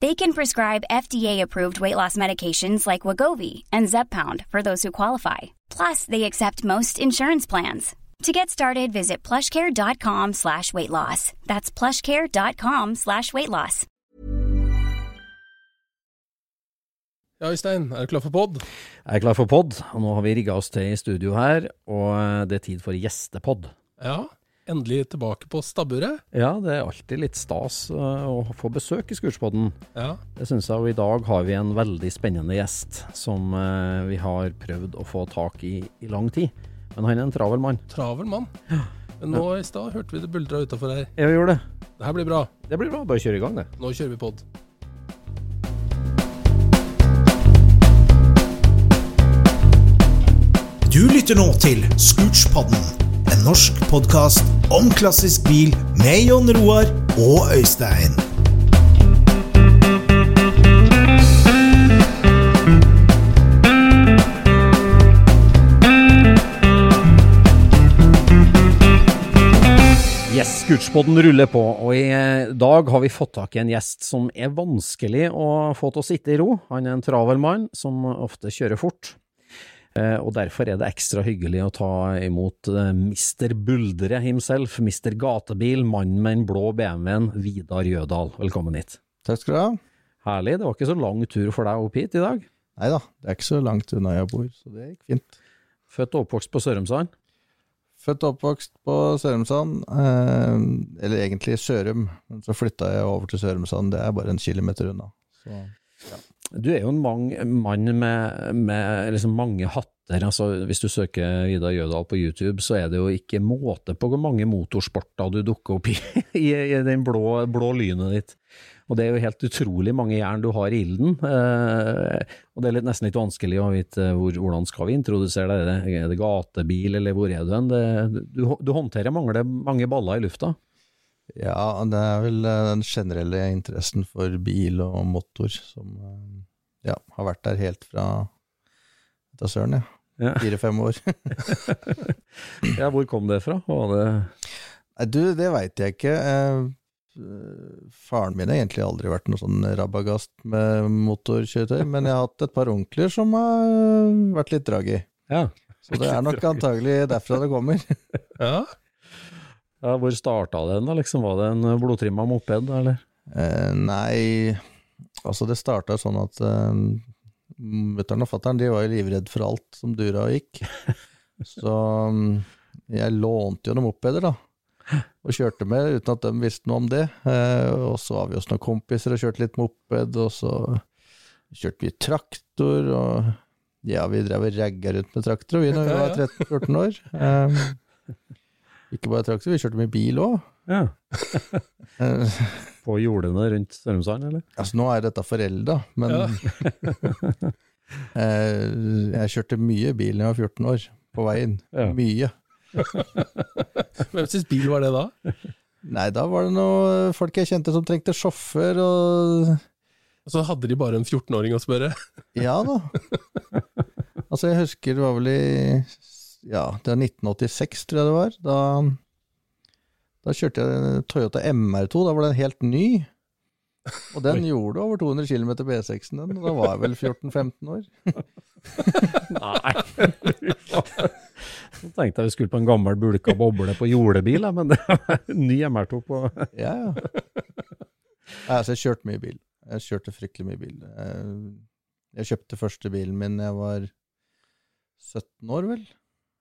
They can prescribe FDA-approved weight loss medications like Wagovi and Zepbound for those who qualify. Plus, they accept most insurance plans. To get started, visit plushcare.com slash weight loss. That's plushcare.com slash weight loss. Ja, Øystein, er du klar for pod? Jeg er klar for pod, og nå har vi rigga oss til i studio her, og det er tid for gjestepod. Ja, endelig tilbake på stabburet. Ja, det er alltid litt stas uh, å få besøk i Skurspodden. Ja. Det syns jeg, og i dag har vi en veldig spennende gjest som uh, vi har prøvd å få tak i i lang tid. Men han er en travel mann. Travel mann. Men nå i stad hørte vi det buldra utafor her. Ja, vi gjorde det. Det her blir bra. Det blir bra. Bare kjør i gang, det. Nå kjører vi pod. Du lytter nå til Scootspodden, en norsk podkast om klassisk bil med Jon Roar og Øystein. Yes, ruller på, og i eh, dag har vi fått tak i en gjest som er vanskelig å få til å sitte i ro. Han er en travel mann som ofte kjører fort. Eh, og derfor er det ekstra hyggelig å ta imot eh, Mr. Buldre himself, Mr. Gatebil, mannen med den blå BMW-en, Vidar Jødal. Velkommen hit. Takk skal du ha. Herlig, det var ikke så lang tur for deg opp hit i dag. Nei da, det er ikke så langt unna jeg bor, så det gikk fint. Født og oppvokst på Sørumsand. Født og oppvokst på Sørumsand, eh, eller egentlig Sørum, men så flytta jeg over til Sørumsand, det er bare en kilometer unna. Så, Du er jo en mang, mann med, med liksom mange hatter. altså Hvis du søker Vidar Jødal på YouTube, så er det jo ikke måte på hvor mange motorsporter du dukker opp i, i, i den blå, blå lynet ditt. Og det er jo helt utrolig mange jern du har i ilden. Eh, og det er litt, nesten litt vanskelig å vite hvor, hvordan skal vi introdusere deg. Er det gatebil, eller hvor er du hen? Du, du håndterer mange, mange baller i lufta. Ja, det er vel eh, den generelle interessen for bil og motor som eh, ja, har vært der helt fra da søren, ja. Ja. Fire-fem år. ja, hvor kom det fra? Var det Nei, du, det veit jeg ikke. Eh, Faren min har egentlig aldri vært noe sånn rabagast med motorkjøretøy, men jeg har hatt et par onkler som har vært litt drag i. Ja. Så det er nok antagelig derfra det kommer. Ja. Ja hvor starta den, da? Liksom, var det en blodtrimma moped, eller? Eh, nei, altså det starta sånn at eh, mutter'n og fatter'n var jo livredd for alt som dura og gikk. Så mm, jeg lånte jo noen mopeder, da. Og kjørte med uten at de visste noe om det. Eh, og så var vi hos noen kompiser og kjørte litt moped, og så kjørte vi traktor, og ja, vi drev og ragga rundt med traktor vi når vi var 13-14 år. Eh, ikke bare traktor, vi kjørte med bil òg. Ja. På jordene rundt Sørumsand, eller? Altså, nå er dette forelda, men Ja. eh, jeg kjørte mye bil da jeg var 14 år, på veien. Ja. Mye. Hvem syns bil var det da? Nei, da var det noen folk jeg kjente som trengte sjåfør, og Så hadde de bare en 14-åring å spørre. ja da. Altså, jeg husker det var vel i ja, det var 1986, tror jeg det var. Da, da kjørte jeg Toyota MR2, da var den helt ny. Og den gjorde over 200 km på E6-en, den. Da var jeg vel 14-15 år. Nei. Så tenkte jeg vi skulle på en gammel bulka boble på jordebil, men det var en ny MR2 på Ja, ja. Altså, jeg kjørte mye bil. Jeg kjørte fryktelig mye bil. Jeg, jeg kjøpte første bilen min da jeg var 17 år, vel.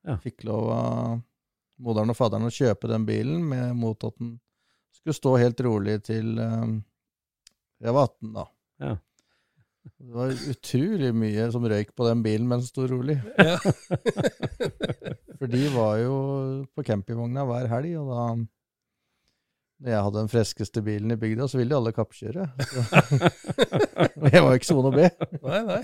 Ja. Fikk lov av moderen og faderen å kjøpe den bilen med mot at den skulle stå helt rolig til um, jeg var 18, da. Ja. Det var utrolig mye som røyk på den bilen mens den sto rolig. Ja. For de var jo på campingvogna hver helg, og da når jeg hadde den freskeste bilen i bygda, så ville jo alle kappkjøre. Og jeg var jo ikke sone be. Nei, nei.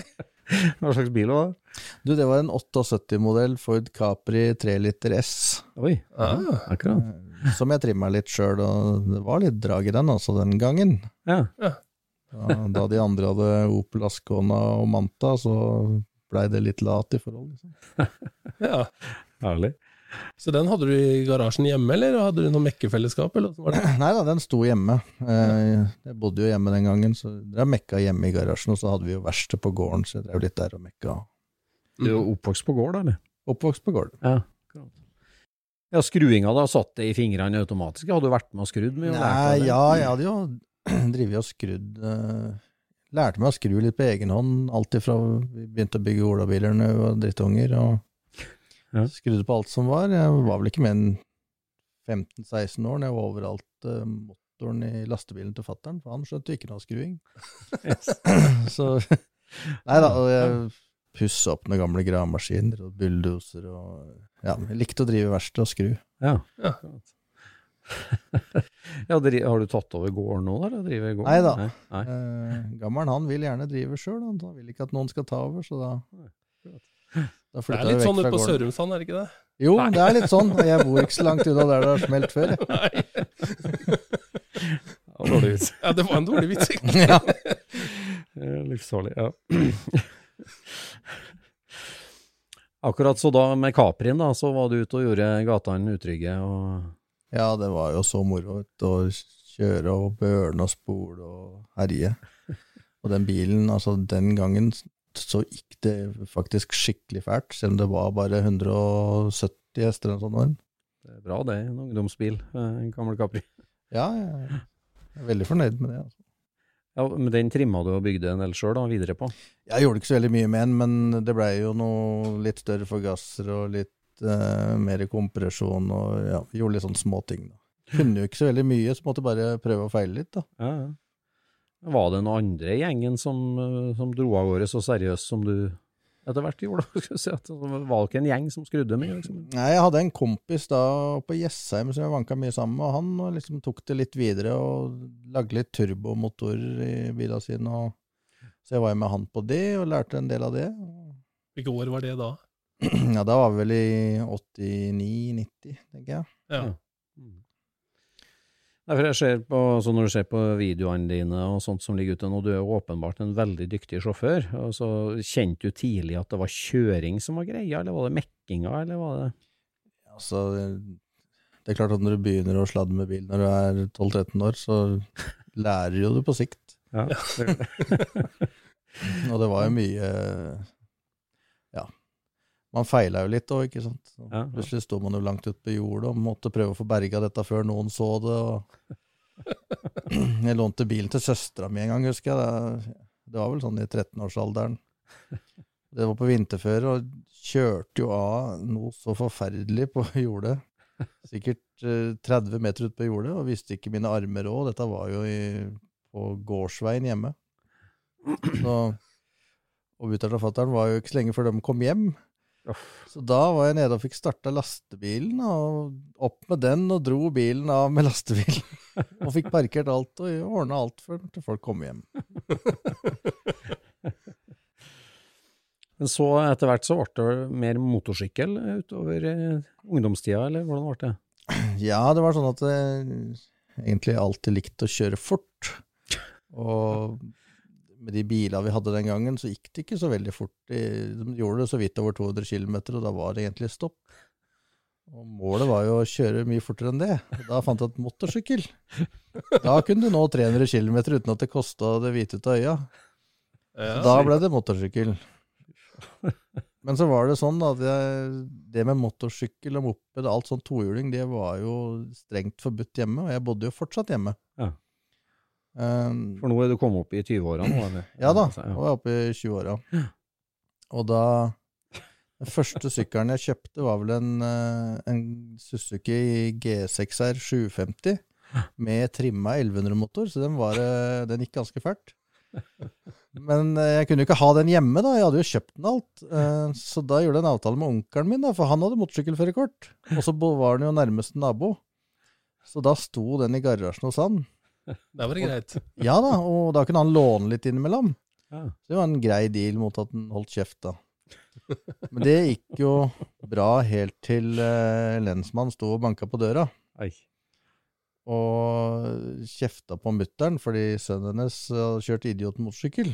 Hva slags bil var det? Du, det var en 78-modell Ford Capri 3 liter S, Oi, ja, akkurat. som jeg trimma litt sjøl, og det var litt drag i den altså den gangen. Ja. ja. da de andre hadde Opel Ascona og Manta, så blei det litt lat i forhold. Liksom. Ja. Herlig. Så den hadde du i garasjen hjemme, eller hadde du noe mekkefellesskap? Nei da, den sto hjemme. Eh, Jeg bodde jo hjemme den gangen, så jeg mekka hjemme i garasjen, og så hadde vi jo verksted på gården, så jeg drev litt der og mekka. Du er oppvokst på gård, eller? Oppvokst på gården. Ja. Ja, skruinga da, satt det i fingrene automatisk? Hadde du vært med og skrudd mye? Nei, ja, jeg hadde jo drevet og skrudd eh, Lærte meg å skru litt på egen hånd, alt ifra vi begynte å bygge olabiler da vi var drittunger, og Ja. skrudde på alt som var. Jeg var vel ikke mer enn 15-16 år når jeg var overalt uh, motoren i lastebilen til fattern, for han skjønte ikke noe av skruing. Så Nei da, og jeg pussa opp noen gamle gravemaskiner og bulldoser og Ja, jeg likte å drive verksted og skru. Ja. Ja. ja, har du tatt over gården nå, eller driver gården? Nei da. Nei. Nei. Eh, gammelen han vil gjerne drive sjøl, han han vil ikke at noen skal ta over, så da da Det er litt vekk sånn ute på. Sørumsand, er det ikke det? Jo, det er litt sånn, og jeg bor ikke så langt unna der det har smelt før. Nei. Ja, dårlig vits. Ja, det var en dårlig vits. Ja. Eh, Livsfarlig, ja. Akkurat så da med Caprien, da, så var du ute og gjorde gatene utrygge og ja, det var jo så moro å kjøre og børne og spole og herje. Og den bilen, altså den gangen så gikk det faktisk skikkelig fælt, selv om det var bare 170 hester eller noe sånt. Det er bra, det. En ungdomsbil. eh, En gammel Capri. Ja, jeg er veldig fornøyd med det. Altså. Ja, men den trimma du og bygde en del sjøl, videre på? Jeg gjorde ikke så veldig mye med den, men det blei jo noe litt større forgasser og litt eh, mer kompresjon og ja, gjorde litt sånne småting. da. Kunne jo ikke så veldig mye, så måtte jeg bare prøve å feile litt, da. Ja, ja. Var det noen andre i gjengen som, eh, som dro av gårde så seriøst som du etter hvert gjorde? si at det var ikke en gjeng som skrudde mye? Liksom. Nei, jeg hadde en kompis da på Jessheim som jeg vanka mye sammen med, og han liksom tok det litt videre og lagde litt turbomotorer i bilene sine. Og, så jeg var med han på det, og lærte en del av det. Hvilke år var det da? Ja, da var vi vel i 89-90, tenker jeg. Ja. Mm. For jeg ser på, så Når du ser på videoene dine og sånt som ligger ute nå, du er jo åpenbart en veldig dyktig sjåfør. og så Kjente du tidlig at det var kjøring som var greia, eller var det mekkinga, eller var det Altså, det er klart at når du begynner å sladde med bil når du er 12-13 år, så lærer jo du på sikt. ja, Og det var jo mye. Man feila jo litt òg, ikke sant. Ja, ja. Plutselig sto man jo langt ute på jordet og måtte prøve å få berga dette før noen så det. Og jeg lånte bilen til søstera mi en gang, husker jeg. Det, var vel sånn i 13-årsalderen. Det var på vinterføre, og kjørte jo av noe så forferdelig på jordet. Sikkert eh, 30 meter ut på jordet, og visste ikke mine armer òg. Dette var jo i, på gårdsveien hjemme. Så, og mutter'n og fatter'n var jo ikke så lenge før de kom hjem. Uff. Så da var jeg nede og fikk starta lastebilen, og opp med den og dro bilen av med lastebilen. Og fikk parkert alt og ordna alt før til folk kom hjem. Men så etter hvert så ble det mer motorsykkel utover eh, ungdomstida, eller hvordan ble det? Ja, det var sånn at jeg egentlig alltid likte å kjøre fort. Og med de bilene vi hadde den gangen, så gikk det ikke så veldig fort. De, de gjorde det så vidt over 200 km, og da var det egentlig stopp. Og målet var jo å kjøre mye fortere enn det. Da fant jeg et motorsykkel. Da kunne du nå 300 km uten at det kosta det hvite ut av øya. Så Da ble det motorsykkel. Men så var det sånn at det med motorsykkel og moped og alt sånn tohjuling, det var jo strengt forbudt hjemme, og jeg bodde jo fortsatt hjemme. Ja. Um, For nå er du kommet opp i 20-åra nå, eller? ja da, nå er jeg oppe i 20-åra. Og da Den første sykkelen jeg kjøpte, var vel en, eh, en Suzuki G6R 750 med trimma 1100-motor, så den, var, eh, den gikk ganske fælt. Men eh, jeg kunne jo ikke ha den hjemme, da. Jeg hadde jo kjøpt den alt. Så da gjorde jeg en avtale med onkelen min, da, for han hadde motorsykkelførerkort. Og så var han jo nærmeste nabo. Så da sto den i garasjen hos han. Der var greit. Ja da, og da kunne han låne litt innimellom. Ja. Så det var en grei deal mot at han holdt kjeft, da. Men det gikk jo bra helt til eh, lensmannen sto og banka på døra. Ei. Og kjefta på mutter'n fordi sønnen hennes hadde kjørt idiotmotorsykkel.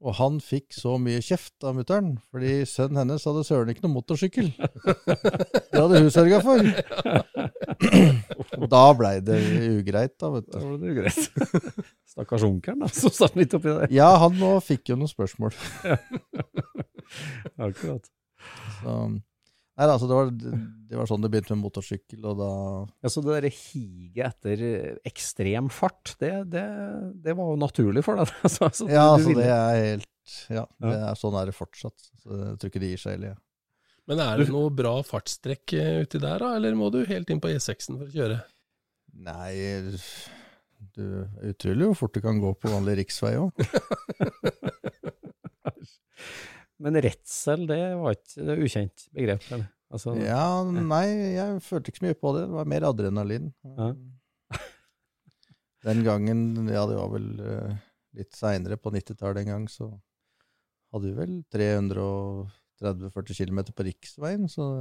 Og han fikk så mye kjeft av mutter'n, fordi sønnen hennes hadde søren ikke noe motorsykkel. Det hadde hun sørga for. Da blei det ugreit, da, vet du. Da ble det ugreit. greit. Stakkars onkelen, da, som satt midt oppi der. Ja, han nå fikk jo noen spørsmål. Akkurat. Så, nei, altså, det, var, det var sånn det begynte med motorsykkel, og da Ja, så det derre higet etter eh, ekstrem fart, det, det, det var jo naturlig for deg? Altså, altså, Ja, altså, det er helt Ja, det er, sånn er det fortsatt. Så jeg tror ikke det gir seg heller. Ja. Men er det noe bra fartstrekk eh, uti der, da? Eller må du helt inn på E6-en for å kjøre? Nei, du er utrolig hvor fort du kan gå på vanlig riksvei òg. Men redsel, det var ikke det ukjent begrep? eller? Altså, Ja, nei, jeg følte ikke så mye på det. Det var mer adrenalin. Ja. Den gangen, ja det var vel eh, litt seinere, på 90-tallet en gang, så hadde vi vel 330-40 km på riksveien, så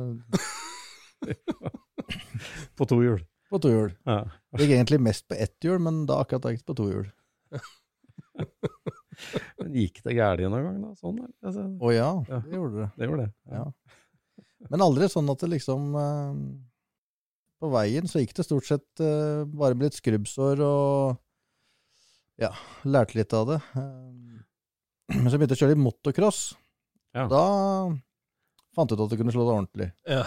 På to hjul. på to hjul. Ja. Det gikk egentlig mest på ett hjul, men da akkurat da gikk det på to hjul. Men gikk det galt noen gang, da? Sånn, altså, Å ja, Ja. det gjorde det. det gjorde det. Ja. Men aldri sånn at det liksom eh, På veien så gikk det stort sett eh, bare med litt skrubbsår og ja, lærte litt av det. Eh, Men så begynte jeg å kjøre litt motocross. Ja. Da fant jeg ut at du kunne slå det ordentlig. Ja.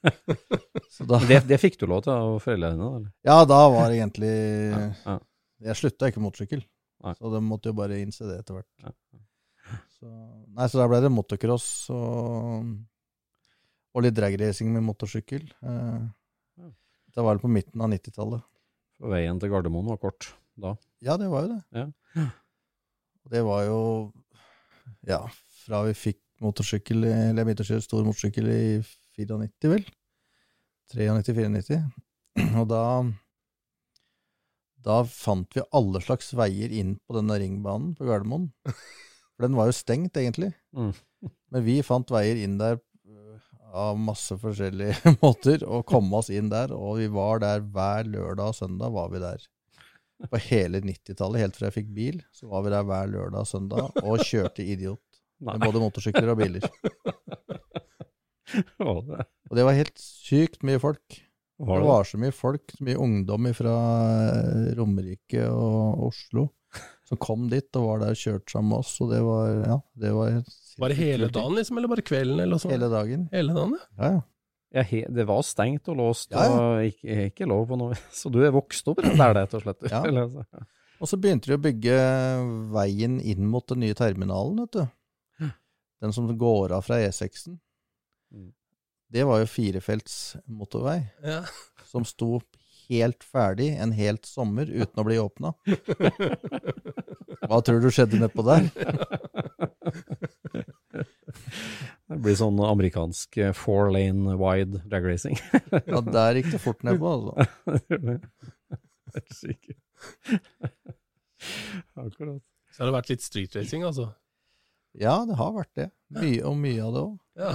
Så da, det, det fikk du lov til av foreldrene? dine? ja, da var det egentlig Ja, ja. Jeg slutta ikke motorsykkel, Nei. så de måtte jo bare innse det etter hvert. Så, nei, så der ble det motocross og, og litt dragracing med motorsykkel. Eh, det var vel på midten av 90-tallet. Veien til Gardermoen var kort da. Ja, det var jo det. Ja. Det var jo Ja, fra vi fikk motorsykkel Eller jeg begynte å kjøre stor motorsykkel i 94, vel. 93-94. Og da Da fant vi alle slags veier inn på denne ringbanen på Gardermoen. For den var jo stengt, egentlig. Mm. Men vi fant veier inn der øh, av masse forskjellige måter, og kom oss inn der. Og vi var der hver lørdag og søndag. var vi der. På hele 90-tallet, helt fra jeg fikk bil, så var vi der hver lørdag og søndag og kjørte idiot. Med både motorsykler og biler. Og det var helt sykt mye folk. Var Det det? var så mye folk, så mye ungdom fra Romerike og Oslo, som kom dit og var der og kjørte sammen med oss. Og det var, ja, det var Var det hele dagen, liksom? Eller bare kvelden, eller sånt? Hele dagen. Hele dagen, ja. Ja, ja. Ja, he, det var stengt og låst, Ja, ja. og ikke, ikke lov på noe. Så du er vokst opp der, rett og slett? Ja. Og så begynte de å bygge veien inn mot den nye terminalen, vet du. Den som går av fra E6-en. Det var jo firefelts motorvei, ja. som sto helt ferdig en helt sommer uten å bli åpna. Hva tror du skjedde nedpå der? Det blir sånn amerikansk eh, four lane wide drag racing. Ja, der gikk det fort nedpå, altså. Akkurat. Så har det vært litt street racing, altså. Ja, det har vært det. Mye og mye av det òg. Ja.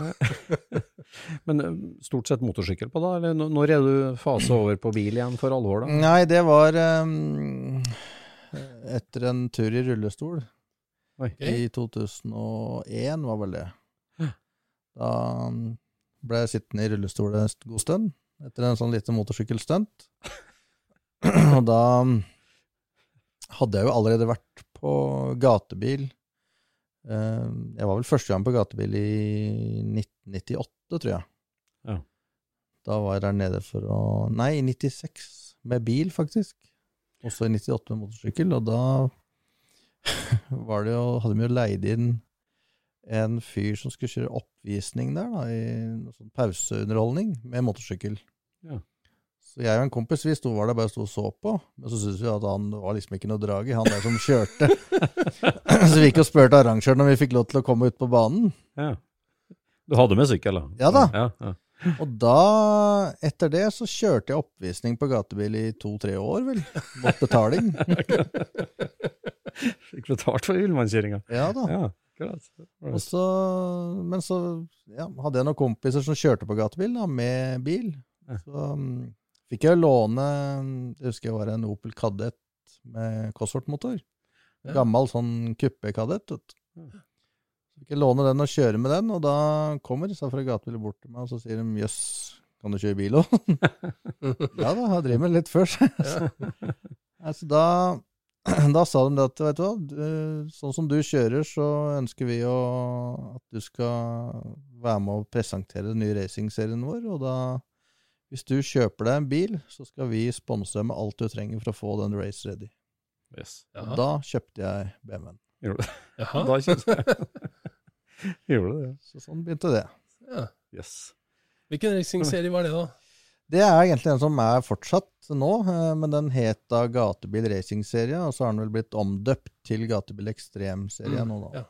Men eh, stort sett motorsykkel på da, eller når er du fase over på bil igjen for alvor da? Nei, det var um, etter en tur i rullestol. Oi. I 2001 var vel det. Da ble jeg sittende i rullestol en god stund, etter en sånn liten motorsykkelstunt. Og da hadde jeg jo allerede vært på gatebil jeg var vel første gang på gatebil i 1998, tror jeg. Ja. Da var jeg der nede for å Nei, i 96, med bil, faktisk. Også i 98 med motorsykkel, og da var det jo, hadde vi jo leid inn en fyr som skulle kjøre oppvisning der, da, i sånn pauseunderholdning med motorsykkel. Ja. Så jeg og en kompis vi sto, var der bare sto og så på, men så syntes vi at han var liksom ikke noe drag i, han der som kjørte. så vi gikk og spurte arrangøren om vi fikk lov til å komme ut på banen. Ja. Du hadde med sykkel, da? Ja da. Ja, ja. Og da, etter det, så kjørte jeg oppvisning på gatebil i to-tre år, vel. Mot betaling. Fikk betalt for villmannskjøringa. Ja da. Ja, klart. Så, men så ja, hadde jeg noen kompiser som kjørte på gatebil, da, med bil. Så um, fikk jeg låne Jeg husker jeg var en Opel Kadett med Cosworth-motor. Gammel sånn kuppe-kadett. Så fikk jeg låne den og kjøre med den, og da kommer disse fra gatebiler bort til meg og så sier de jøss, kan du kjøre bil òg? ja da, jeg driver med litt før. så. altså, da, da sa de at vet du hva, du, sånn som du kjører, så ønsker vi å, at du skal være med å presentere den nye racingserien vår. Og da, hvis du kjøper deg en bil, så skal vi sponse deg med alt du trenger for å få den race ready. Yes. Da kjøpte jeg BMW-en. Gjorde det? Jaha. Da kjente jeg. Gjorde det? Så sånn begynte det. Ja. Yes. Hvilken racingserie var det, da? Det er egentlig en som er fortsatt nå, eh, men den het da Gatebil Racing-serie, og så har den vel blitt omdøpt til Gatebil Ekstrem-serie Mm, nå, da. ja.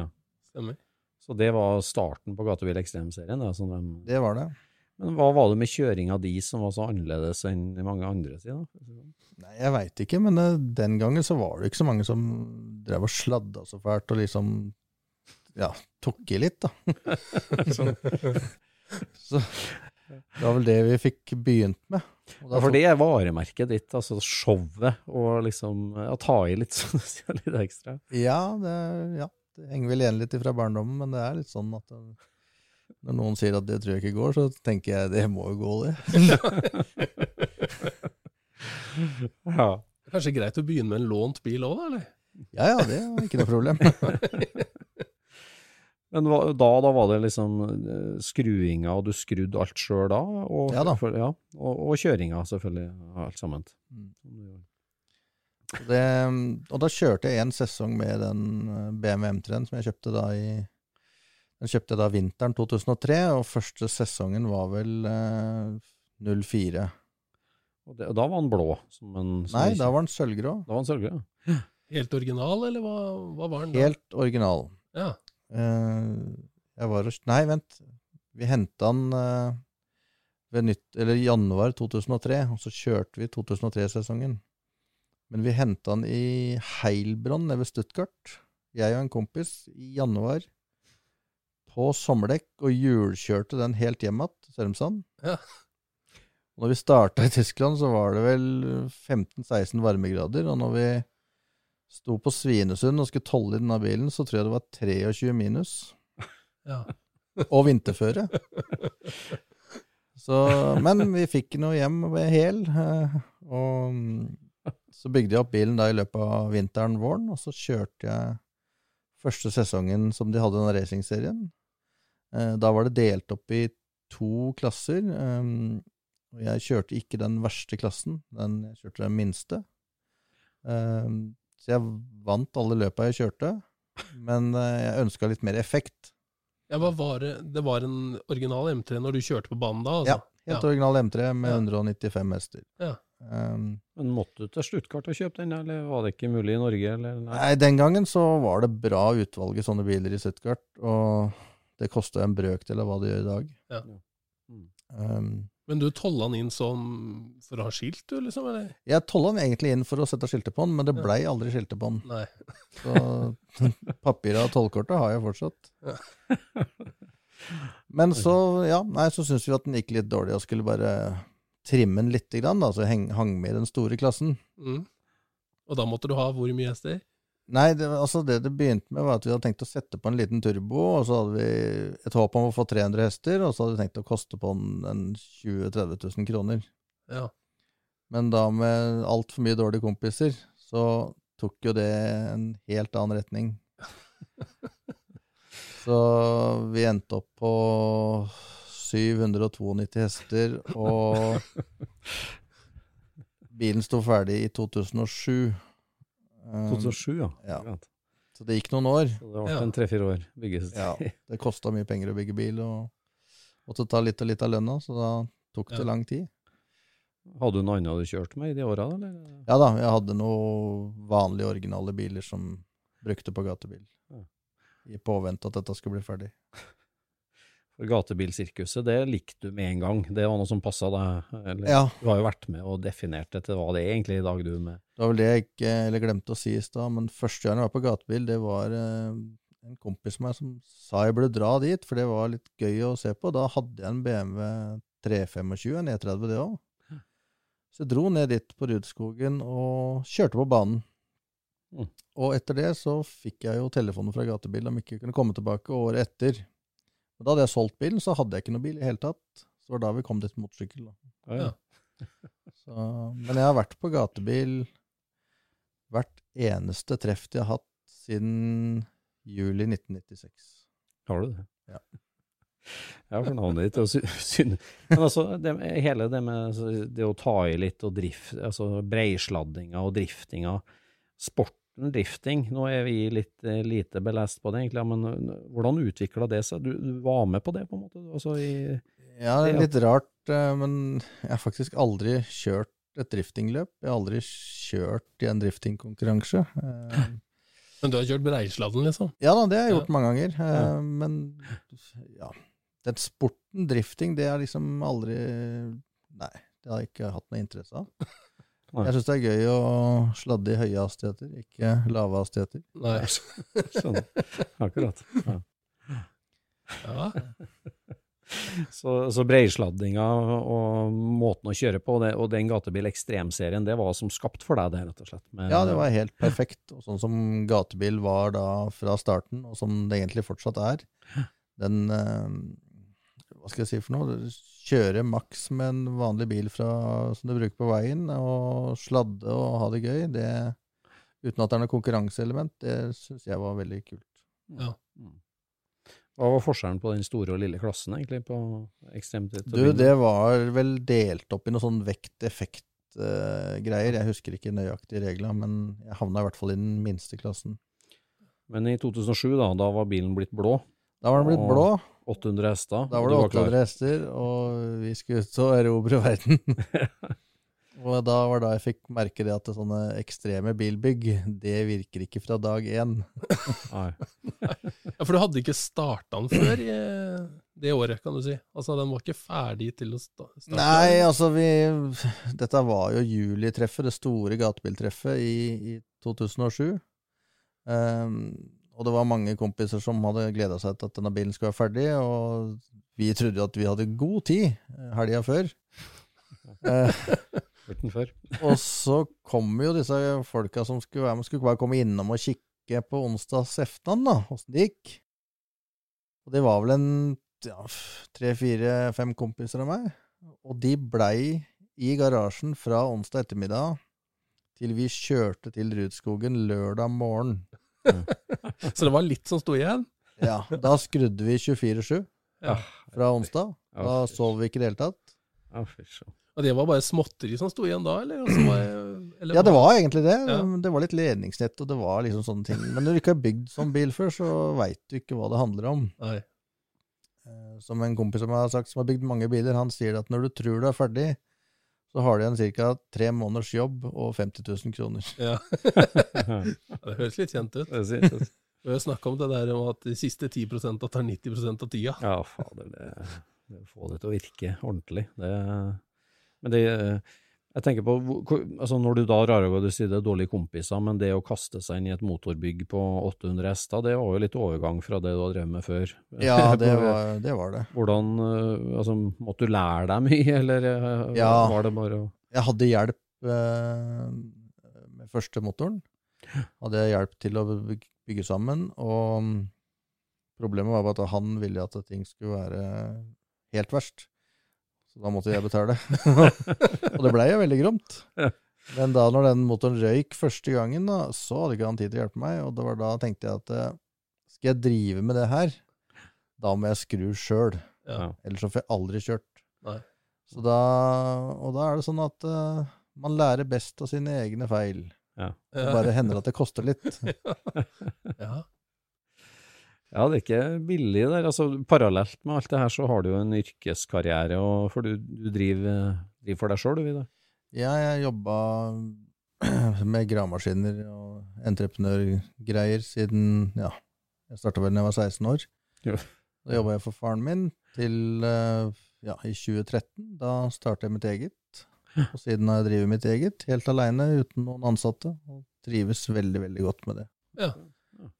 Ja. Stemmer. Så det var starten på Gatebil Ekstrem-serien? som de- Det var det. Men hva var det med kjøringa di som var så annerledes enn de mange andre sine? Nei, jeg veit ikke, men eh, den gangen så var det ikke så mange som drev og sladda så fælt og liksom ja, tok i litt, da. så, så det var vel det vi fikk begynt med. Ja, for det er varemerket ditt, altså showet, og liksom å ta i litt, sånn litt ekstra. Ja, det, ja, det henger vel igjen litt fra barndommen, men det er litt sånn at det, når noen sier at det tror jeg ikke går, så tenker jeg det må jo gå, det. Ja. Det er Kanskje greit å begynne med en lånt bil òg, da? eller? Ja ja, det var ikke noe problem. Men hva- da, da var det liksom eh, skruinga, og du skrudde alt sjøl da? Og, Ja da. For, ja, og, og kjøringa, selvfølgelig, alt sammen. Mm. Det, og da kjørte jeg en sesong med den eh, BMW M3-en som jeg kjøpte da i Den kjøpte jeg da vinteren 2003, og første sesongen var vel eh, 04. Og, det, og da var den blå? Som en, som Nei, da var den sølvgrå. da var den sølvgrå. ja. Helt original, eller hva, hva var den da? Helt original. Ja. Eh, jeg var og Nei, vent. Vi henta den eh, ved nytt, eller januar 2003, og så kjørte vi 2003-sesongen. Men vi henta den i Heilbronn nede ved Stuttgart, jeg og en kompis, i januar. På sommerdekk, og hjulkjørte den helt hjem igjen til Sørumsand. Ja. Når vi starta i Tyskland, så var det vel 15-16 varmegrader. Og når vi sto på Svinesund og skulle tolle i denne bilen, så tror jeg det var 23 minus. ja. Og vinterføre. Så, men vi fikk noe hjem ved hel. eh, Og mm, så bygde jeg opp bilen da i løpet av vinteren, våren, og så kjørte jeg første sesongen som de hadde den racingserien. Eh, Da var det delt opp i to klasser. eh, Og jeg kjørte ikke den verste klassen, den, jeg kjørte den minste. Eh, Så jeg vant alle løpa jeg kjørte, men jeg ønska litt mer effekt. ja hva var det? det var en original M3 når du kjørte på banen da? Ja, Altså? helt Ja. original M3 med Ja. 195 hester. Ja. Um, Men måtte du til Stuttgart og kjøpe den, eller var det ikke mulig i Norge? Eller? Nei. nei, den gangen så var det bra utvalg i sånne biler i Stuttgart, og det kosta en brøkdel av hva det gjør i dag. Ja. Mm. Um, Men du tolla den inn som for å ha skilt, du, liksom? Eller? jeg tolla den egentlig inn for å sette skiltet på den, men det blei aldri skiltet på den. Nei. Så papiret og tollkortet har jeg fortsatt. Ja. Men så, ja, nei, så syns vi at den gikk litt dårlig, og skulle bare trimme den lite grann, da, så heng, hang med i den store klassen. Mm. Og da måtte du ha hvor mye hester? Nei, det, altså det det begynte med, var at vi hadde tenkt å sette på en liten turbo, og så hadde vi et håp om å få 300 hester, og så hadde vi tenkt å koste på den en 20 000-30 000 kroner. Ja. Men da med altfor mye dårlige kompiser, så tok jo det en helt annen retning. Så vi endte opp på 792 hester, og bilen sto ferdig i 2007. Um, 2007, ja. ja. Så det gikk noen år. Så det ble Ja. en tre-fire år bygges. Ja, det kosta mye penger å bygge bil, og måtte ta litt og litt av lønna, så da tok det Ja. lang tid. Hadde du noe annet du kjørte med i de åra. Ja da, jeg hadde noen vanlige, originale biler som brukte på gatebil. Ja. I påvente at dette skulle bli ferdig. Gatebilsirkuset, det likte du med en gang. Det var noe som passa deg? Eller? Ja, Du har jo vært med og definert etter hva det er egentlig i dag, du med det var vel det jeg ikke eller glemte å si i stad, men første gang jeg var på gatebil, det var eh, en kompis av meg som sa jeg burde dra dit, for det var litt gøy å se på. Da hadde jeg en BMW 325, en E30 det òg. Så jeg dro ned dit på Rudskogen og kjørte på banen. Mm. Og etter det så fikk jeg jo telefonen fra gatebil om ikke jeg kunne komme tilbake året etter. Og da hadde jeg solgt bilen, så hadde jeg ikke noe bil i hele tatt. Så det var da vi kom dit motorsykkel. Da. Ja. Så, men jeg har vært på gatebil hvert eneste treff jeg har hatt siden juli 1996. Har du det? Ja. Ja, for navnet ditt. Men altså, det, hele det med altså, det å ta i litt og drift, altså breisladdinga og driftinga, sporten drifting, nå er vi litt eh, lite belest på det egentlig, men eh, hvordan utvikla det seg? Du, du var med på det, på en måte? Altså i Ja, det er litt rart, eh, men jeg har faktisk aldri kjørt et driftingløp. Jeg har aldri kjørt i en driftingkonkurranse. Men du har kjørt Breisladden, liksom? Ja da, det har jeg gjort Ja. mange ganger. Ja. Men ja, den sporten, drifting, det har liksom aldri Nei, det har jeg ikke hatt noe interesse av. Nei. Jeg syns det er gøy å sladde i høye hastigheter, ikke lave hastigheter. Nei. sånn, akkurat. Ja. Ja. Så, så breisladdinga og måten å kjøre på, det, og den gatebil ekstremserien, det var som skapt for deg, det, rett og slett? Med- Ja, det var helt perfekt. Og sånn som gatebil var da fra starten, og som det egentlig fortsatt er. Den eh, Hva skal jeg si for noe? Kjøre maks med en vanlig bil fra, som du bruker på veien, og sladde og ha det gøy, det uten at det er noe konkurranseelement, det syns jeg var veldig kult. Ja. Mm. Hva var forskjellen på den store og lille klassen, egentlig, på ekstremt Du, det var vel delt opp i noe sånn vekt-effekt-greier. jeg husker ikke nøyaktig regler, men jeg havna i hvert fall i den minste klassen. Men i 2007, da, da var bilen blitt blå. Da var den blitt Og blå. 800 hester. Da var det klar. 800 hester, og vi skulle ut og erobre verden. og da var da jeg fikk merke det at det sånne ekstreme bilbygg, det virker ikke fra dag én. Nei. ja, for du hadde ikke starta den før i det året, kan du si? Altså, den var ikke ferdig til å starte? Nei, altså vi Dette var jo julitreffet, det store gatebiltreffet i, i 2007. Ehm, og det var mange kompiser som hadde gleda seg til at denne bilen skulle være ferdig, og vi trodde jo at vi hadde god tid eh, helga før. Eh, før. Og så kom jo disse folka som skulle være med, skulle bare komme innom og kikke på onsdags eftan, da, åssen det gikk. Og det var vel en ja, tre, fire, fem kompiser av meg. Og de blei i garasjen fra onsdag ettermiddag til vi kjørte til Rudskogen lørdag morgen. Så det var litt som sto igjen? Ja, da skrudde vi 24-7 Ja. fra onsdag. Ja, Da fy sov vi ikke i det hele tatt. Ja, fy søren. Og det var bare småtteri som sto igjen da, eller? Altså, var, eller Ja, det var egentlig det. Ja. Det var litt ledningsnett, og det var liksom sånne ting. Men når du ikke har bygd sånn bil før, så veit du ikke hva det handler om. Nei. Eh, Som en kompis som har sagt, som har bygd mange biler, han sier at når du tror du er ferdig, så har du igjen ca. tre måneders jobb og 50 000 kroner. Ja. det høres litt kjent ut. Det sier- ut. Vi har snakka om det der om at de siste 10% tar 90% av tida. Ja, fader, det, det å få det til å virke ordentlig, det Men det Jeg tenker på altså Når du da drar av og du sier det er dårlige kompiser, men det å kaste seg inn i et motorbygg på 800 hester, det var jo litt overgang fra det du har drevet med før. Ja, det var det. Var det. Hvordan øh, Altså, måtte du lære deg mye, eller øh, Ja. var det bare å Jeg hadde hjelp eh, med første motoren. Hadde jeg hjelp til å bygge sammen, og mm, problemet var bare at han ville at ting skulle være helt verst. Så da måtte jeg betale. og det blei jo veldig gromt. Men da når den motoren røyk første gangen, da, så hadde ikke han tid til å hjelpe meg, og det var da tenkte jeg at eh, skal jeg drive med det her, da må jeg skru sjøl. Ja. Ellers så får jeg aldri kjørt. Nei. Så da, og da er det sånn at uh, man lærer best av sine egne feil. Ja. Det bare hender at det koster litt. ja. Ja, det er ikke billig der. Altså, parallelt med alt det her, så har du jo en yrkeskarriere, og for du, du driver, driver for deg sjøl, du, Vidar? Ja, jeg jobba med gravemaskiner og entreprenørgreier siden ja, jeg starta vel da jeg var 16 år. Ja. Da jobba jeg for faren min til eh, ja, i 2013. Da starta jeg mitt eget. Og siden har jeg drevet mitt eget, helt aleine, uten noen ansatte. Og trives veldig, veldig godt med det. Ja.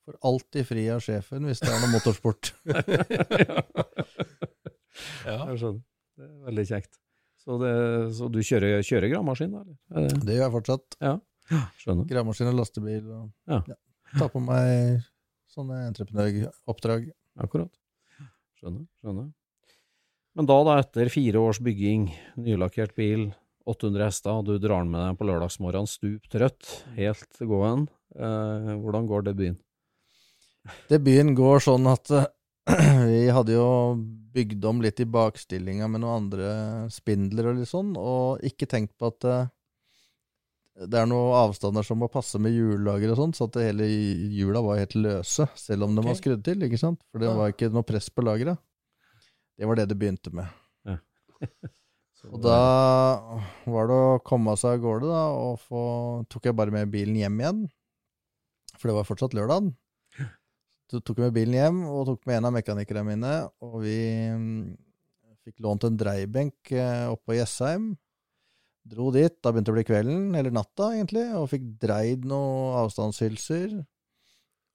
Får alltid fri av sjefen hvis det er noe motorsport. ja. Jeg skjønner. Det er veldig kjekt. Så, det, så du kjører, kjører gravemaskin, da? eller? Er det- gjør jeg fortsatt. Ja. Skjønner. Gravemaskin og lastebil. Og, Ja. Tar på meg sånne entreprenøroppdrag. Akkurat. Skjønner. skjønner. Men da, da, etter fire års bygging, nylakkert bil, 800 hester, og du drar den med deg på lørdagsmorgen stup trøtt, helt gåen. Eh, hvordan går det byen? Debuten går sånn at vi hadde jo bygd om litt i bakstillinga med noen andre spindler og litt sånn, og ikke tenkt på at eh, det er noen avstander som må passe med hjullager og sånn, så at det hele hjula var helt løse, selv om de var skrudd til, ikke sant? For det Ja. var ikke noe press på lageret. Det var det det begynte med. Ja. Og da var det å komme seg av gårde, da, og få Tok jeg bare med bilen hjem igjen, for det var fortsatt lørdag. Så tok jeg med bilen hjem, og tok med en av mekanikerne mine, og vi mm, fikk lånt en dreiebenk eh, oppe på Jessheim. Dro dit, da begynte det å bli kvelden, eller natta egentlig, og fikk dreid noen avstandshylser.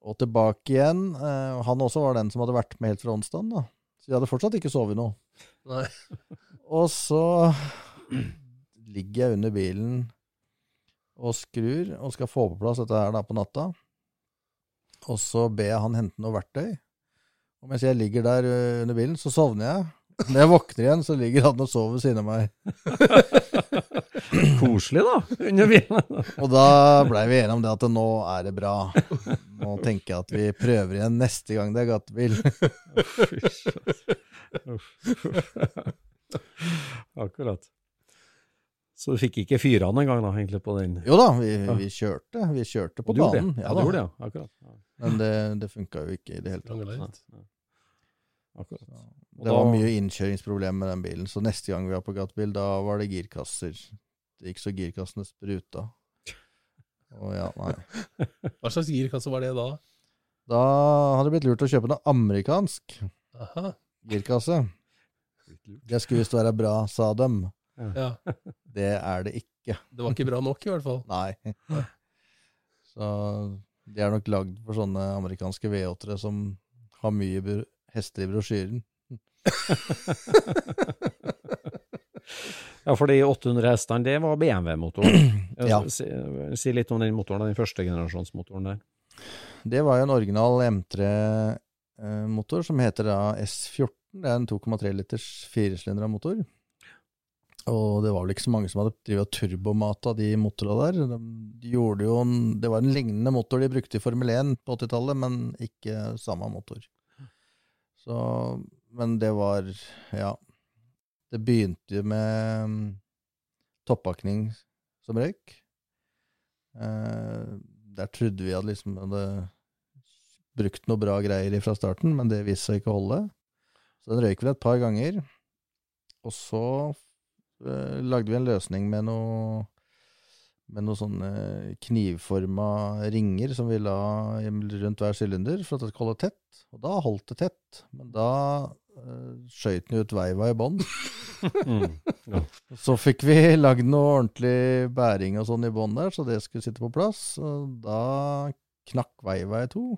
Og tilbake igjen. Eh, han også var den som hadde vært med helt fra onsdagen, da. Så vi hadde fortsatt ikke sovet noe. Nei. Og så ligger jeg under bilen og skrur, og skal få på plass dette her da på natta. Og så ber jeg han hente noe verktøy. Og mens jeg ligger der under bilen, så sovner jeg. Når jeg våkner igjen, så ligger han og sover ved siden av meg. Koselig, da, under bilen. Og da blei vi enige om det at nå er det bra. Nå tenker jeg at vi prøver igjen neste gang det er gatebil. Akkurat. Så du fikk ikke fyra den engang, da, egentlig, på den? Jo da, vi, vi kjørte. Vi kjørte på banen. Ja, Ja, du gjorde det, ja. Akkurat. Ja. Men det, det funka jo ikke i det hele tatt. Akkurat. Det var mye innkjøringsproblemer med den bilen, så neste gang vi var på gatebil, da var det girkasser. Det gikk så girkassene spruta. Og ja, nei. Hva slags girkasse var det da? Da hadde det blitt lurt å kjøpe noe amerikansk Aha. girkasse. Det skulle visst være bra, sa dem. Ja. Det er det ikke. Det var ikke bra nok, i hvert fall. Nei. Så de er nok lagd for sånne amerikanske V8-ere som har mye hester i brosjyren. Ja, for de 800 hestene, det var BMW-motoren. Ja. Si, si litt om den motoren, den første generasjonsmotoren der. Det var jo en original M3-motor som heter da S14. Det er en 2,3 liters firesylindra motor. Og det var vel ikke så mange som hadde turbomata de motorene der. De jo en, det var en lignende motor de brukte i Formel 1 på 80-tallet, men ikke samme motor. Så, men det var Ja. Det begynte jo med mm, toppakning som røyk. Eh, der trodde vi at liksom hadde brukt noe bra greier fra starten, men det viste seg ikke å holde. Så den røyk vel et par ganger. Og så eh, lagde vi en løsning med noe med noen sånne knivforma ringer som vi la rundt hver sylinder for at det skulle holde tett. Og da holdt det tett, men da uh, skøyt den ut veiva i bånn. Mm. Ja. Så fikk vi lagd noe ordentlig bæring og sånn i bånn der, så det skulle sitte på plass. Og da knakk veiva i to.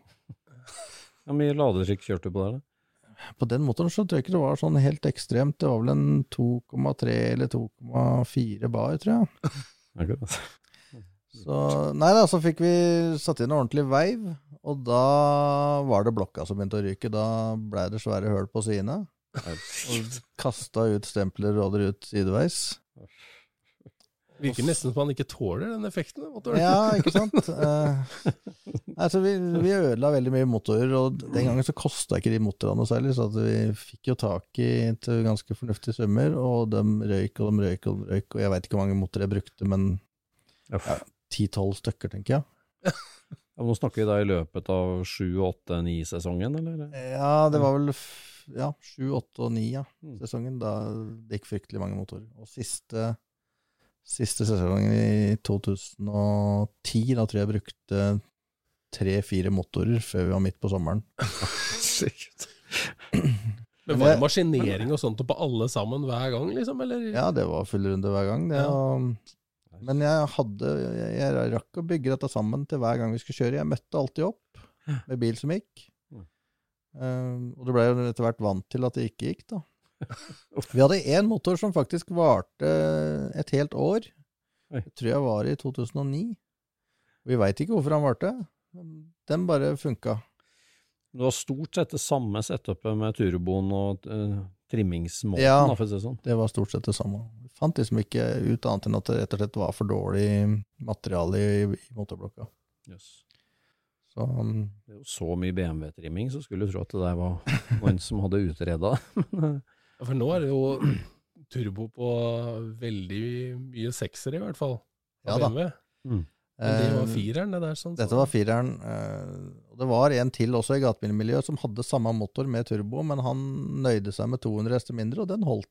Hvor mye ladetrykk kjørte du på der? da? På den motoren så tror jeg ikke det var sånn helt ekstremt. Det var vel en 2,3 eller 2,4 bar, tror jeg. Så, nei da, så fikk vi satt inn en ordentlig veiv, og da var det blokka som begynte å ryke. Da blei det svære høl på sidene. Og kasta ut stempler og råder ut sideveis. Virker nesten som han ikke tåler den effekten. Ja, ikke sant? Eh, altså, vi, vi ødela veldig mye motorer, og den gangen så kosta ikke de motorene noe særlig, så at vi fikk jo tak i til ganske fornuftige summer, og de røyk og de røyk og de røyk, og jeg veit ikke hvor mange motorer jeg brukte, men ti-tolv stykker, tenker jeg. Ja, nå snakker vi da i løpet av 7, 8, 9-sesongen, eller? Ja, det var vel ja, sju, åtte og ni, ja, Mm. sesongen. Da det gikk fryktelig mange motorer. Og siste, siste sesongen i 2010, da tror jeg jeg brukte tre-fire motorer før vi var midt på sommeren. Sikkert. Men var det maskinering og sånt på alle sammen hver gang, liksom? Eller? Ja, det var full runde hver gang. Det, og, men jeg hadde jeg, jeg rakk å bygge dette sammen til hver gang vi skulle kjøre. Jeg møtte alltid opp med bil som gikk. Eh, og det ble jo etter hvert vant til at det ikke gikk, da. Vi hadde én motor som faktisk varte et helt år. Jeg tror jeg var i 2009. Vi veit ikke hvorfor han varte. Den bare funka. Du har stort sett det samme setupet med turboen og uh, trimmingsmåten, Ja. det sånn. Det var stort sett det samme. Vi fant liksom ikke ut annet enn at det rett og slett var for dårlig materiale i, i motorblokka. Yes. Så um, Det så mye BMW-trimming, så skulle du tro at det der var noen som hadde utreda. For nå er det jo turbo på veldig mye seksere, i hvert fall. Ja da. Mm. Det var eh, fireren, det der. sånn. Dette var fireren. eh, og det var en til også i gatebilmiljøet som hadde samme motor med turbo, men han nøyde seg med 200 hester mindre, og den holdt.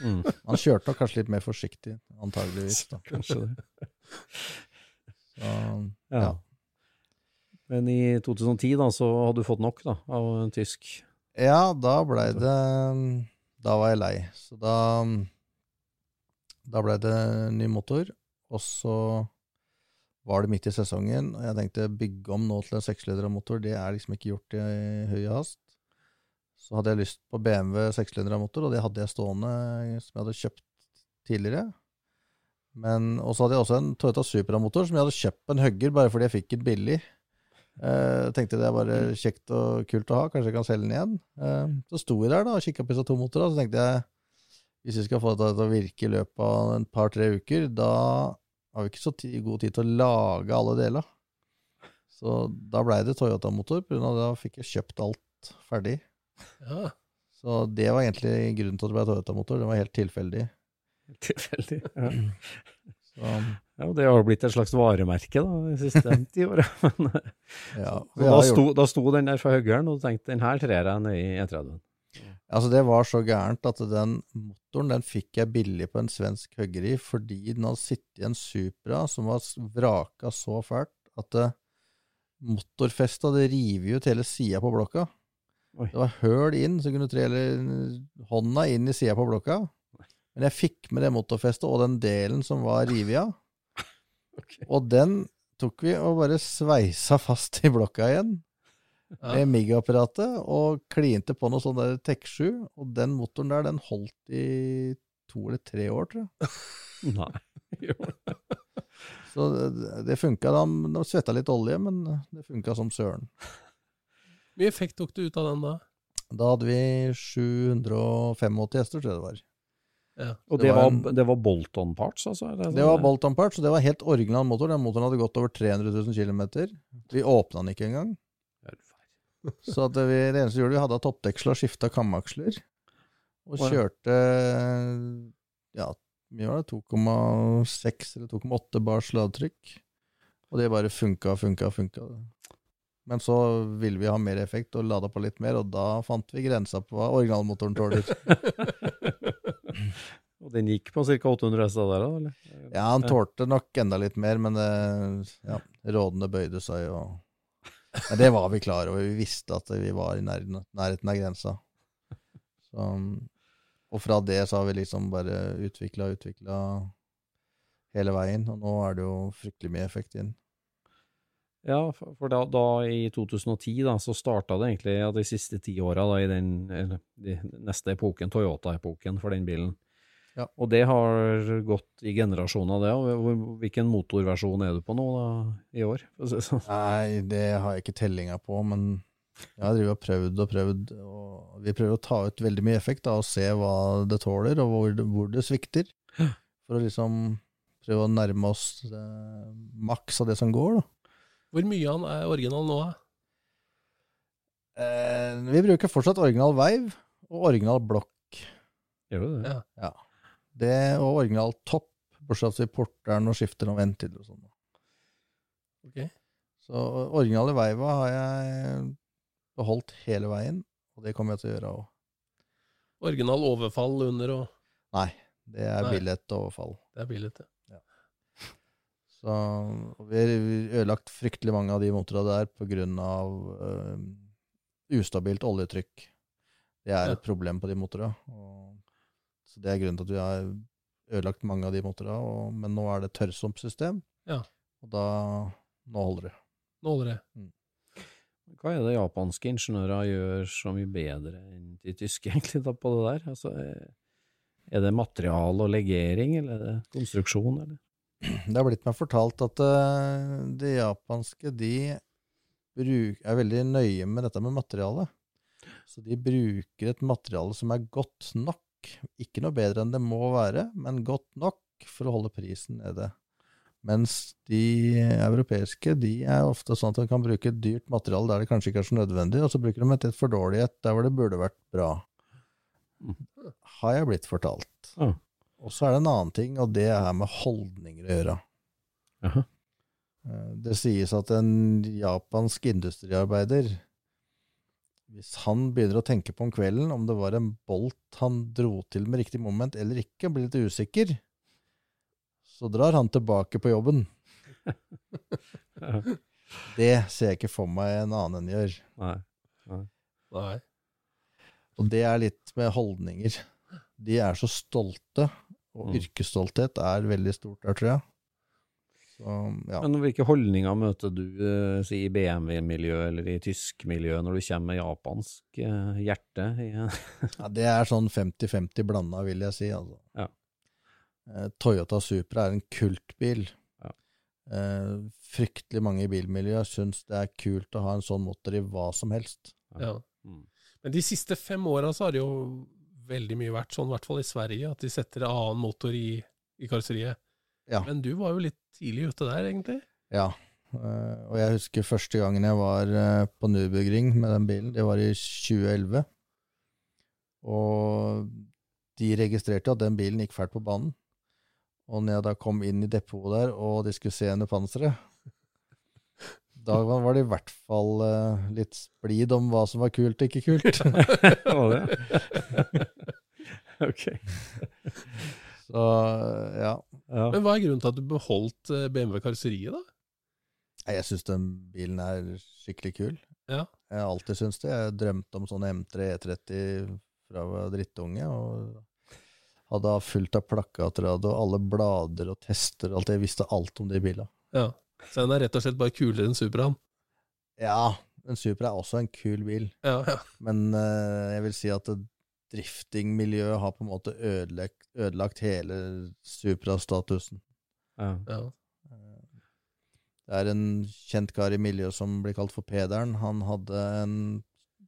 Mm. Han kjørte nok kanskje litt mer forsiktig, antageligvis. Da. Kanskje det. Så, Ja. ja. Men i 2010 da, så hadde du fått nok da, av en tysk. Ja, da blei det Da var jeg lei. Så da Da blei det ny motor, og så var det midt i sesongen, og jeg tenkte bygge om nå til en seksledermotor, det er liksom ikke gjort i høy hast. Så hadde jeg lyst på BMW seksledermotor, og det hadde jeg stående som jeg hadde kjøpt tidligere. Men, og så hadde jeg også en Toyota Supra-motor som jeg hadde kjøpt på en hugger bare fordi jeg fikk den billig. Eh, tenkte det bare kjekt og kult å ha, kanskje jeg kan selge den igjen. Uh, så sto jeg der da og kikka på disse to motorene, så tenkte jeg hvis vi skal få dette til å virke i løpet av en par-tre uker, da har vi ikke så god tid til å lage alle deler. Så da blei det Toyota-motor, av da fikk jeg kjøpt alt ferdig. Ja. Så det var egentlig grunnen til at det ble Toyota-motor, det var helt tilfeldig. Tilfeldig. Ja. Så, ja, det har blitt et slags varemerke da, de siste ti åra. Ja, da, da sto den der fra høggeren, og du tenkte den her trer jeg ned i E30. altså det var så gærent at den motoren den fikk jeg billig på en svensk høggeri fordi den hadde sittet i en Supra som var vraka så fælt at det, motorfestet hadde revet ut hele sida på blokka. Oi. Det var høl inn, så kunne du tre hele hånda inn i sida på blokka. Men jeg fikk med det motorfestet og den delen som var revet av. Og den tok vi og bare sveisa fast i blokka igjen Ja. med MIG-apparatet og klinte på noe sånn der Tech7. Og den motoren der, den holdt i to eller tre år, tror jeg. Nei. Så det, det funka. De, de svetta litt olje, men det funka som søren. Hvor mye effekt tok du ut av den da? Da hadde vi 785 hester, tror jeg det var. Ja. Og Det det var var, en- det var Bolton parts, altså? Det, Det var Bolton Parts, og det var helt original motor. Den motoren hadde gått over 300 000 km. Vi åpna den ikke engang. Så at vi, det eneste vi gjorde, vi hadde av toppdeksel og skifta kamaksler. Og kjørte ja, mye var det, 2,6 eller 2,8 bars ladetrykk. Og det bare funka, funka, funka. Men så ville vi ha mer effekt og lada på litt mer, og da fant vi grensa på hva originalmotoren tåler. Og den gikk på ca. 800 hester der, da? eller? Ja, han tålte nok enda litt mer, men ja, rådene bøyde seg, og Men det var vi klar over. Vi visste at vi var i nærheten, av grensa. Så, og fra det så har vi liksom bare utvikla og utvikla hele veien, og nå er det jo fryktelig mye effekt inn. Ja, for da, da i 2010 da, så starta det egentlig ja, de siste ti åra i den eller, de neste epoken, Toyota-epoken, for den bilen. Ja. Og det har gått i generasjoner, det. Hvilken motorversjon er du på nå da, i år? sånn? Nei, det har jeg ikke tellinga på, men jeg har drevet og prøvd og prøvd, og vi prøver å ta ut veldig mye effekt da, og se hva det tåler, og hvor det, hvor det svikter. For å liksom prøve å nærme oss eh, maks av det som går, da. Hvor mye han er original nå, da? Eh, vi bruker fortsatt original Veiv og original blokk. Gjør du det? Ja. Det og original topp, bortsett fra at vi porter den og skifter noen ventiler og sånn. Ok. Så originale Veiva har jeg beholdt hele veien, og det kommer jeg til å gjøre òg. Original overfall under og Nei, det er Nei. billett overfall. Det er billett, det. Så vi har ødelagt fryktelig mange av de motorene der på grunn av eh, ustabilt oljetrykk. Det er Ja. et problem på de motorene. og- Så det er grunnen til at vi har ødelagt mange av de motorene. og- Men nå er det tørrsumpsystem, Ja. og da Nå holder det. Nå holder det. Hva er det japanske ingeniører gjør så mye bedre enn de tyske, egentlig, da, på det der? Altså, eh, er det material og legering, eller er det konstruksjon, eller? Det har blitt meg fortalt at eh, de japanske de bruk, er veldig nøye med dette med materialet. Så de bruker et materiale som er godt nok. Ikke noe bedre enn det må være, men godt nok for å holde prisen nede. Mens de europeiske de er ofte sånn at de kan bruke et dyrt materiale der det kanskje ikke er så nødvendig, og så bruker de et litt for dårlig et der hvor det burde vært bra. Har jeg blitt fortalt. Ja. Og så er det en annen ting, og det er med holdninger å gjøre. Aha. Eh, Det sies at en japansk industriarbeider, hvis han begynner å tenke på om kvelden om det var en bolt han dro til med riktig moment eller ikke, blir litt usikker, så drar han tilbake på jobben. Det ser jeg ikke for meg en annen enn gjør. Nei. Nei. Og det er litt med holdninger. De er så stolte, og Mm. yrkesstolthet er veldig stort der, tror jeg. Så, ja. Men hvilke holdninger møter du eh, si, i BMW-miljø eller i tysk miljø når du kommer med japansk eh, hjerte? Ja, det er sånn 50-50 blanda, vil jeg si. Altså. Ja. Eh, Toyota Supra er en kultbil. Ja. Eh, fryktelig mange i bilmiljøet syns det er kult å ha en sånn motor i hva som helst. Ja. Mm. Men de siste fem åra så har det jo veldig mye vært sånn, i hvert fall i Sverige, at de setter en annen motor i, i karosseriet. Ja. Men du var jo litt tidlig ute der, egentlig. Ja. Eh, og jeg husker første gangen jeg var eh, på Nürburgring med den bilen, det var i 2011. Og de registrerte at den bilen gikk fælt på banen. Og når jeg da kom inn i depotet der, og de skulle se under panseret, da var det i hvert fall uh, litt splid om hva som var kult og ikke kult. Var det? ok. Så ja. Ja. Men hva er grunnen til at du beholdt eh, BMW-karosseriet, da? Jeg syns den bilen er skikkelig kul. Ja. Jeg har alltid syntes det. Jeg drømte om sånn M3 E30 fra jeg var drittunge. og hadde fullt av plakater og alle blader og tester og alt. Jeg visste alt om de bilene. Ja. Så den er rett og slett bare kulere enn Supraen? Ja, en Supra er også en kul bil, Ja, ja. men uh, jeg vil si at driftingmiljøet har på en måte ødelagt, ødelagt hele Supra-statusen. Ja. ja. Eh, Det er en kjent kar i miljøet som blir kalt for Pederen. Han hadde en,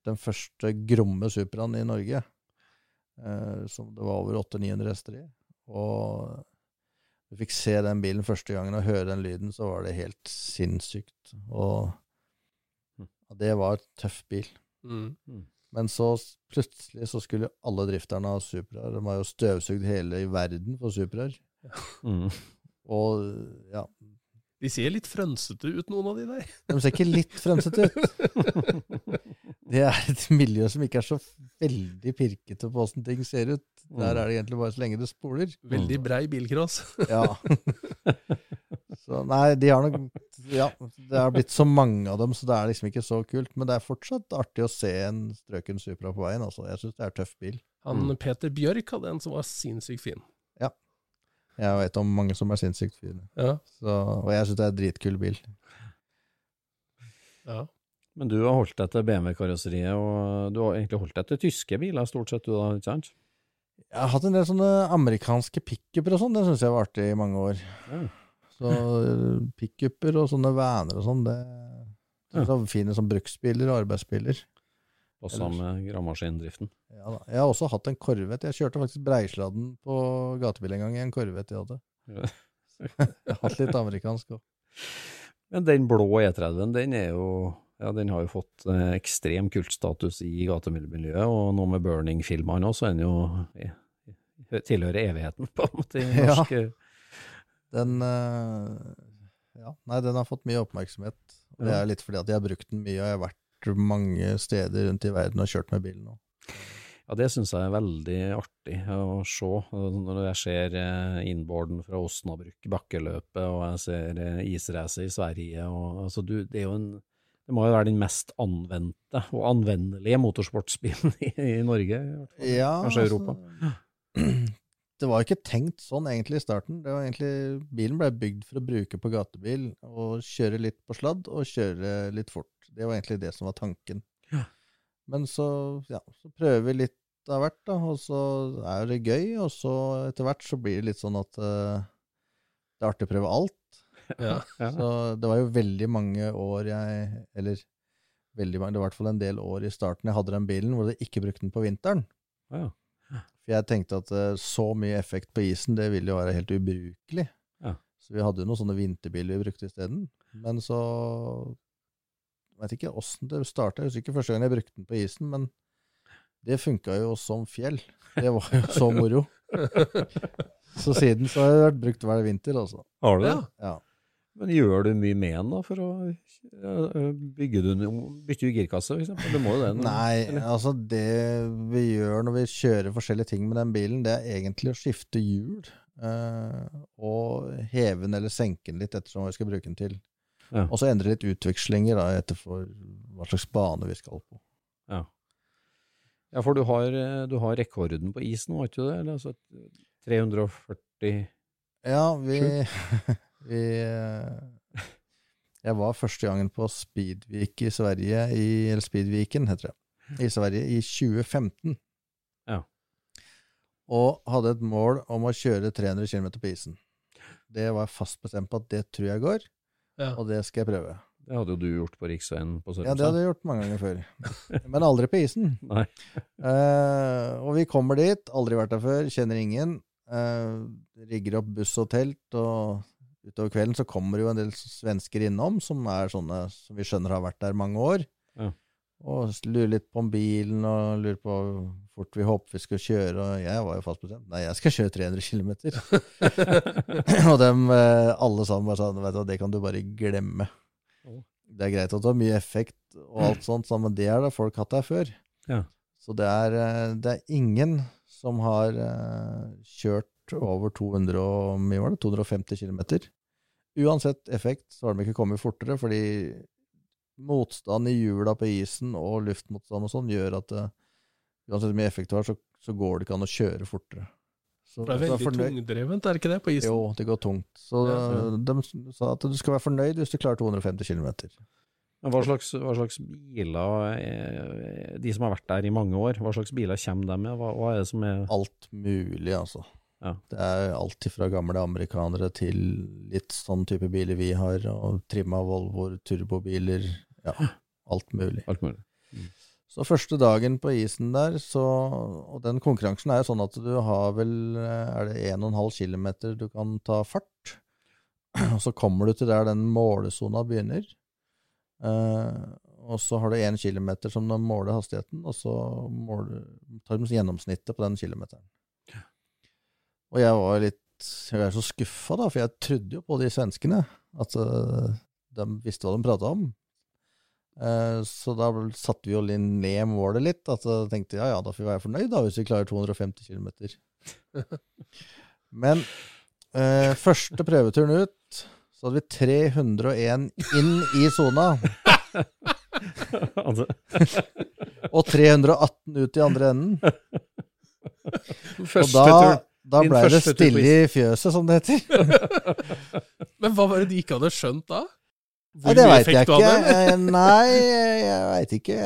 den første gromme Supraen i Norge, eh, som det var over 800-900 hester i. Og du fikk se den bilen første gangen og høre den lyden, så var det helt sinnssykt. Og og det var et tøff bil. Mm. Men så plutselig så skulle alle drifterne ha Supraer. De har jo støvsugd hele i verden for Supraer. Mm. Og ja, De ser litt frønsete ut, noen av de der. De ser ikke litt frønsete ut. Det er et miljø som ikke er så veldig pirkete på åssen ting ser ut. Der er det egentlig bare så lenge det spoler. Veldig brei bilcross. Ja. Så nei, de har nok Ja, det har blitt så mange av dem, så det er liksom ikke så kult. Men det er fortsatt artig å se en strøken Supra på veien. Altså. Jeg syns det er tøff bil. Han Mm. Peter Bjørk hadde en som var sinnssykt fin. Jeg vet om mange som er sinnssykt fine. Ja. Så, og jeg syns det er en dritkul bil. ja. Men du har holdt deg til BMW-karosseriet, og du har egentlig holdt deg til tyske biler stort sett, du da, ikke sant? Jeg har hatt en del sånne amerikanske pickuper og sånn, det syns jeg var artig i mange år. Ja. Så pickuper og sånne vaner og sånn, det er så fine som bruksbiler og arbeidsbiler. Passa med gravemaskindriften. Ja, da. Jeg har også hatt en Corvette. Jeg kjørte faktisk Breisladden på gatebil en gang i en Corvette jeg hadde. Jeg har hatt litt amerikansk òg. Men den blå E30-en, den er jo ja, den har jo fått eh, ekstrem kultstatus i gatemiljøet, og nå med Burning-filmene òg, så er den jo ja, tilhører evigheten, på en måte. i Ja. norsk, eh, Den eh, Ja, nei, den har fått mye oppmerksomhet. Og det er litt fordi at jeg har brukt den mye, og jeg har vært mange steder rundt i verden og kjørt med bilen nå. Ja, det syns jeg er veldig artig å se. Når jeg ser eh, innboarden fra Osnabrück, bakkeløpet, og jeg ser eh, isracet i Sverige og altså du, det er jo en det må jo være den mest anvendte og anvendelige motorsportsbilen i, i Norge, i hvert fall. Ja, kanskje altså, Europa. Det var ikke tenkt sånn egentlig i starten. Det var egentlig, bilen ble bygd for å bruke på gatebil, og kjøre litt på sladd og kjøre litt fort. Det var egentlig det som var tanken. Ja. Men så, ja, så prøver vi litt av hvert, da, og så er det gøy, og så etter hvert så blir det litt sånn at uh, det er artig å prøve alt. Ja. Ja. Så det var jo veldig mange år jeg Eller veldig mange, det var i hvert fall en del år i starten jeg hadde den bilen hvor jeg ikke brukte den på vinteren. Ja. For jeg tenkte at eh, så mye effekt på isen, det ville jo være helt ubrukelig. Ja. Så vi hadde jo noen sånne vinterbiler vi brukte isteden. Men så Jeg Vet ikke åssen det starta. Jeg husker ikke første gang jeg brukte den på isen, men det funka jo som fjell. Det var jo så moro. Så siden så har det vært brukt hver vinter, altså. Har du det? Ja. Men gjør du mye med den da, for å bygge du? Bytter du girkasse, f.eks.? Du må jo det. nå. Nei, Eller? altså det vi gjør når vi kjører forskjellige ting med den bilen, det er egentlig å skifte hjul. eh, og heve den eller senke den litt ettersom hva vi skal bruke den til. Ja. Og så endre litt utvekslinger da, etter for hva slags bane vi skal på. Ja. ja, for du har, du har rekorden på is nå, har ikke det? Eller, altså, 340 Ja, vi, vi eh, Jeg var første gangen på Speedvik i Sverige, i, eller Speedviken heter det, i Sverige i 2015. Ja. Og hadde et mål om å kjøre 300 km på isen. Det var jeg fast bestemt på at det tror jeg går, Ja. og det skal jeg prøve. Det hadde jo du gjort på riksveien på Ja, det hadde jeg gjort mange ganger før. Men aldri på isen. Nei. Eh, og vi kommer dit, aldri vært der før, kjenner ingen. Eh, rigger opp buss og telt, og utover kvelden så kommer jo en del svensker innom, som er sånne som vi skjønner har vært der mange år. Ja. Og lurer litt på om bilen, og lurer på hvor fort vi håper vi skal kjøre. Og jeg var jo fast bestemt. Nei, jeg skal kjøre 300 km. og dem eh, alle sammen bare sa vet du, det kan du bare glemme. Det er greit at du har mye effekt og alt sånt, så, men det har da folk hatt der før. Ja. Så det er, eh, det er ingen som har eh, kjørt over 200 og, mye var det, 250 km. Uansett effekt så har de ikke kommet fortere, fordi motstand i hjula på isen og luftmotstand og sånn gjør at eh, uansett hvor mye effekt du har, så, så går det ikke an å kjøre fortere. Så, Det er veldig tungdrevent, er det ikke det, på isen? Jo, det går tungt. Så Ja. eh, de sa at du skal være fornøyd hvis du klarer 250 km. Men hva slags, hva slags biler, eh, de som har vært der i mange år, hva slags biler kommer de med? Hva, hva er det som er Alt mulig, altså. Ja. Det er alt fra gamle amerikanere til litt sånn type biler vi har, og trimma Volvoer, turbobiler, ja, alt mulig. alt mulig? Så første dagen på isen der, så Og den konkurransen er jo sånn at du har vel eh, Er det 1,5 km du kan ta fart? Og så kommer du til der den målesona begynner. Eh, og så har du 1 km som de måler hastigheten, og så måler, tar de gjennomsnittet på den kilometeren. Og jeg var litt Jeg er så skuffa, da, for jeg trodde jo på de svenskene. At eh, de visste hva de prata om. Eh, Så da satte vi jo litt ned målet litt. At jeg tenkte ja ja, da får vi være fornøyd da, hvis vi klarer 250 km. Men eh, første prøveturen ut, så hadde vi 301 inn i sona, altså, og 318 ut i andre enden. Og første da, tur. Da ble det stille i fjøset, som det heter. Men hva var det de ikke hadde skjønt da? Nei, det veit jeg ikke. Nei, jeg veit ikke.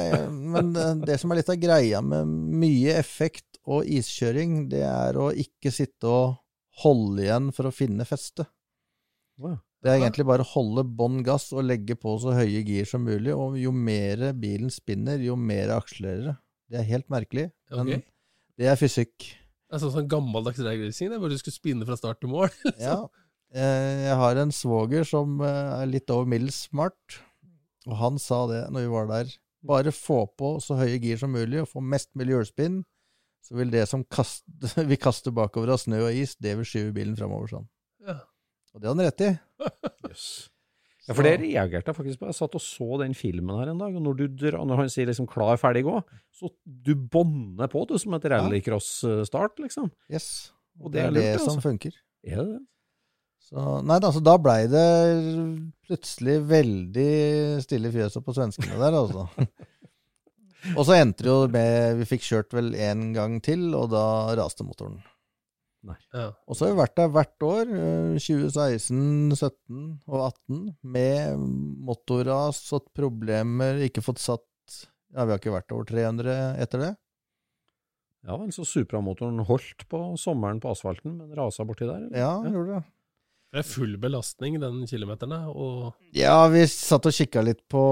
Men eh, det som er litt av greia med mye effekt og iskjøring, det er å ikke sitte og holde igjen for å finne feste. Wow. Det er egentlig bare å holde bånn gass og legge på så høye gir som mulig, og jo mer bilen spinner, jo mer akselererer det. Det er helt merkelig, men det er fysikk. Det er sånn, sånn gammeldags dragracing, hvor du skulle spinne fra start til mål. Ja, Eh, Jeg har en svoger som eh, er litt over middels smart, og han sa det når vi var der. Bare få på så høye gir som mulig og få mest mulig hjulspinn, så vil det som kast, vi kaster bakover av snø og is, det vil skyve bilen framover sånn. Ja. Og det har han rett i. Yes. Ja, for det reagerte jeg faktisk på. Jeg satt og så den filmen her en dag, og når, du drar, når han sier liksom 'klar, ferdig, gå', så du bånder på du som et rallycross-start, liksom. Yes. Og Det er lurt, det som altså. funker. Er det det? Så, nei, altså, da blei det plutselig veldig stille i fjøset på svenskene der, altså. og så endte det jo med Vi fikk kjørt vel én gang til, og da raste motoren. Ja. Og så har vi vært der hvert år, eh, 2016, 17 og 18, med motorras og problemer, ikke fått satt Ja, vi har ikke vært over 300 etter det. Ja vel, så Supra-motoren holdt på sommeren på asfalten, men rasa borti der? eller? Ja, gjorde det. Det er full belastning, den kilometerne, og Ja, vi satt og kikka litt på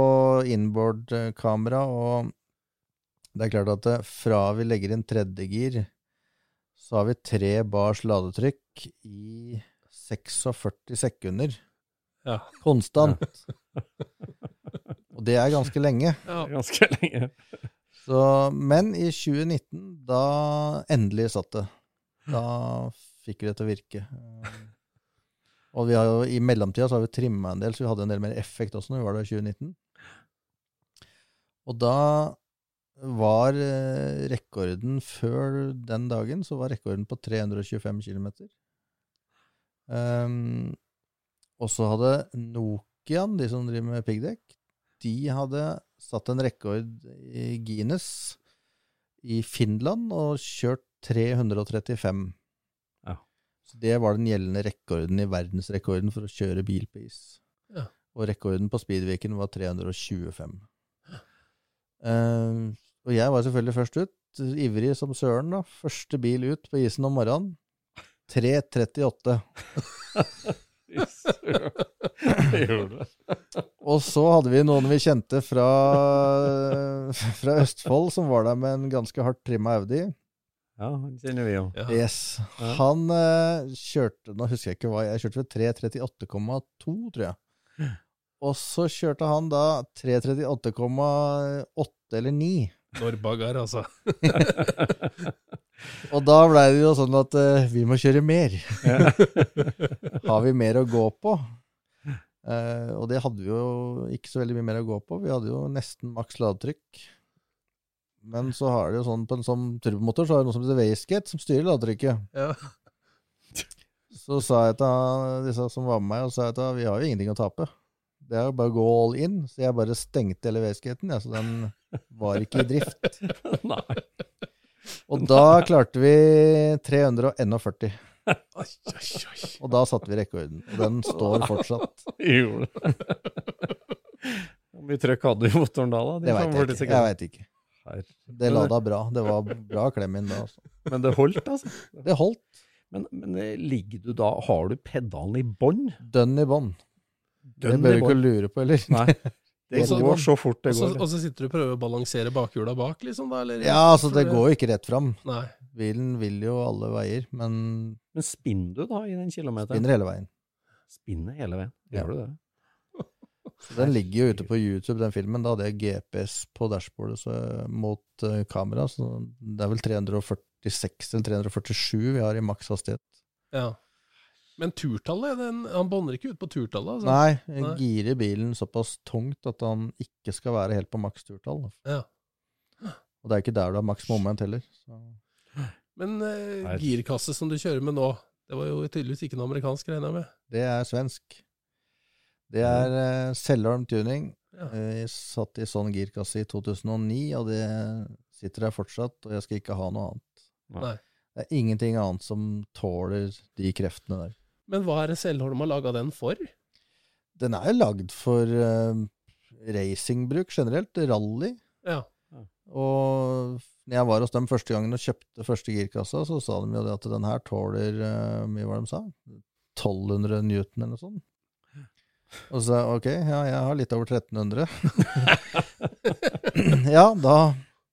inboard-kamera, og det er klart at fra vi legger inn tredje gir, så har vi tre bars ladetrykk i 46 sekunder. ja. Konstant. Og det er ganske lenge. ja. Ganske lenge. Så, men i 2019, da endelig satt det. Da fikk vi det til å virke. Eh, Og vi har jo, i mellomtida så har vi trimma en del, så vi hadde en del mer effekt også når vi var der i 2019. Og da var eh, rekorden før den dagen, så var rekorden på 325 km. Um, og så hadde Nokian, de som driver med piggdekk, de hadde satt en rekord i Guinness i Finland og kjørt 335. Ja. Så det var den gjeldende rekorden i verdensrekorden for å kjøre bil på is. Ja. Og rekorden på Speedweeken var 325. Uh, og jeg var selvfølgelig først ut, ivrig som søren. da. Første bil ut på isen om morgenen. 3.38. Og så hadde vi noen vi kjente fra, fra Østfold, som var der med en ganske hardt trimma Audi. Ja, han kjenner vi jo. Ja. Yes. Han uh, kjørte Nå husker jeg ikke hva jeg kjørte ved 338,2, tror jeg. Og så kjørte han da 338,8 eller 9. Norbagar, altså. Og da blei det jo sånn at uh, vi må kjøre mer. Har vi mer å gå på? Eh, og det hadde vi jo ikke så veldig mye mer å gå på. Vi hadde jo nesten maks ladetrykk. Men så har det jo sånn på en sånn turbomotor så har det noe som heter wastegate, som styrer ladetrykket. Ja. Så sa jeg til disse som var med meg, og sa jeg til vi har jo ingenting å tape. Det er jo bare å gå all in. Så jeg bare stengte hele wastegaten, ja, så den var ikke i drift. Nei. Og da klarte vi 341. Og da satte vi rekorden. Den står fortsatt. Gjorde det. Hvor mye trøkk hadde du i motoren da? da? Det veit jeg? Jeg vet ikke. Herre. Det lada bra. Det var bra klem inn da. Altså. Men det holdt, altså? Det holdt. Men, men eh, ligger du da Har du pedalen i bånn? Dønn i bånn. Det bør du ikke lure på, eller? Nei. Det går så fort det går. og så sitter du og prøver å balansere bakhjula bak, liksom? da? Eller? Ja, altså, det går jo ikke rett fram. Nei. Bilen vil jo alle veier, men Men spinner du da i den kilometeren? spinner hele veien. Spinner hele veien. Ja. Gjør du det? Så den ligger jo ute på YouTube, den filmen. Da hadde jeg GPS på dashbordet så, mot uh, kamera, så det er vel 346 eller 347 vi har i maks hastighet. Ja. Men turtallet, den, han bånder ikke ut på turtallet? Altså. Nei, jeg Nei. girer bilen såpass tungt at han ikke skal være helt på maks turtall. Ja. Og det er ikke der du har maks moment heller. Så. Men uh, girkasse som du kjører med nå, det var jo tydeligvis ikke noe amerikansk, regner jeg med? Det er svensk. Det er uh, Sellorm Tuning. Ja. Eh, Jeg satt i sånn girkasse i 2009, og det sitter der fortsatt, og jeg skal ikke ha noe annet. Nei. Det er ingenting annet som tåler de kreftene der. Men hva er det Selholm har laga den for? Den er jo lagd for uh, racingbruk generelt, rally. Ja. Og når jeg var hos dem første gangen og kjøpte første girkassa, så sa de jo det at den her tåler Hvor mye det de sa? 1200 newton eller noe sånt. Og så sa jeg ok, ja, jeg har litt over 1300. ja, da,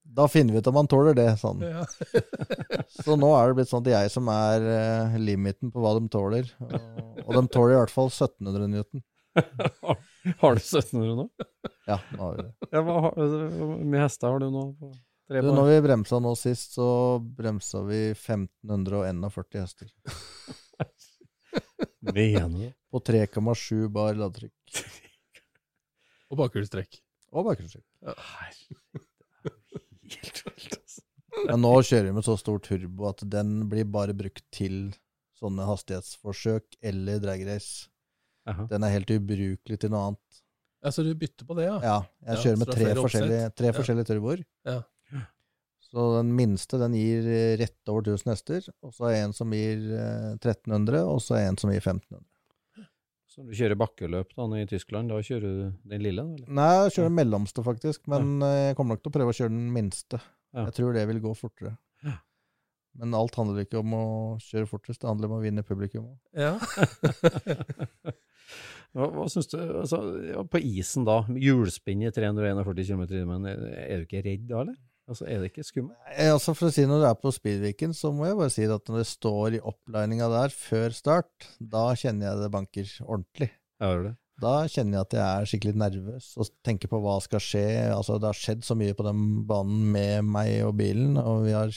Da finner vi ut om han tåler det, sa han. Så nå er det blitt sånn at jeg som er eh, limiten på hva de tåler. Og, og de tåler i hvert fall 1700 newton. Har du 1700 nå? Ja, nå har vi det. Ja, hva, har- hvor mye hester har du nå? Du, når vi bremsa nå sist, så bremsa vi 1541 hester. Mener du? På 3,7 bar ladetrykk. Og bakhjulstrekk. Og bakhjulstrekk. Helt vilt, altså. Men nå kjører vi med så stor turbo at den blir bare brukt til sånne hastighetsforsøk eller dragrace. Den er helt ubrukelig til noe annet. Ja, Så du bytter på det, ja? Ja, jeg Ja, kjører med tre forskjellige, tre Ja. forskjellige turboer. Ja. Så den minste den gir eh, rett over 1000 hester, og så er en som gir eh, 1300, og så er en som gir 1500. Så du kjører bakkeløp da i Tyskland, da kjører du den lille? Eller? Nei, jeg kjører den mellomste faktisk, men ja. jeg kommer nok til å prøve å kjøre den minste. Ja. Jeg tror det vil gå fortere. Ja. Men alt handler ikke om å kjøre fortest, det handler om å vinne publikum. òg. Ja. Hva, hva syns du altså, ja, På isen da, hjulspinn i 341 km i timen, er du ikke redd da, eller? Altså, Er det ikke skummelt? Altså For å si Når du er på Speedweeken, så må jeg bare si at når det står i opplininga der før start, da kjenner jeg det banker ordentlig. Ja, det? Da kjenner jeg at jeg er skikkelig nervøs og tenker på hva skal skje. Altså Det har skjedd så mye på den banen med meg og bilen, og vi har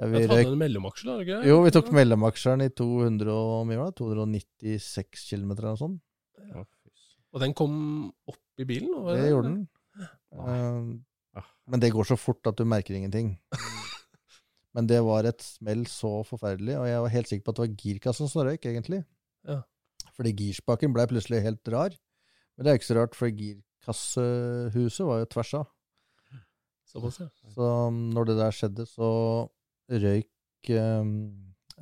ja, vi røyk, en mellomaksjel, har du ikke? Jo, vi tok mellomaksjeren i 200 og, mye 296 km eller noe sånt. Ja, Og den kom opp i bilen? Det gjorde den. Ah. Eh, Men det går så fort at du merker ingenting. Men det var et smell så forferdelig, og jeg var helt sikker på at det var girkassen som røyk, egentlig. Ja. Fordi girspaken ble plutselig helt rar. Men det er ikke så rart, for girkassehuset var jo tvers av. Såpass, ja. Så um, når det der skjedde, så røyk um,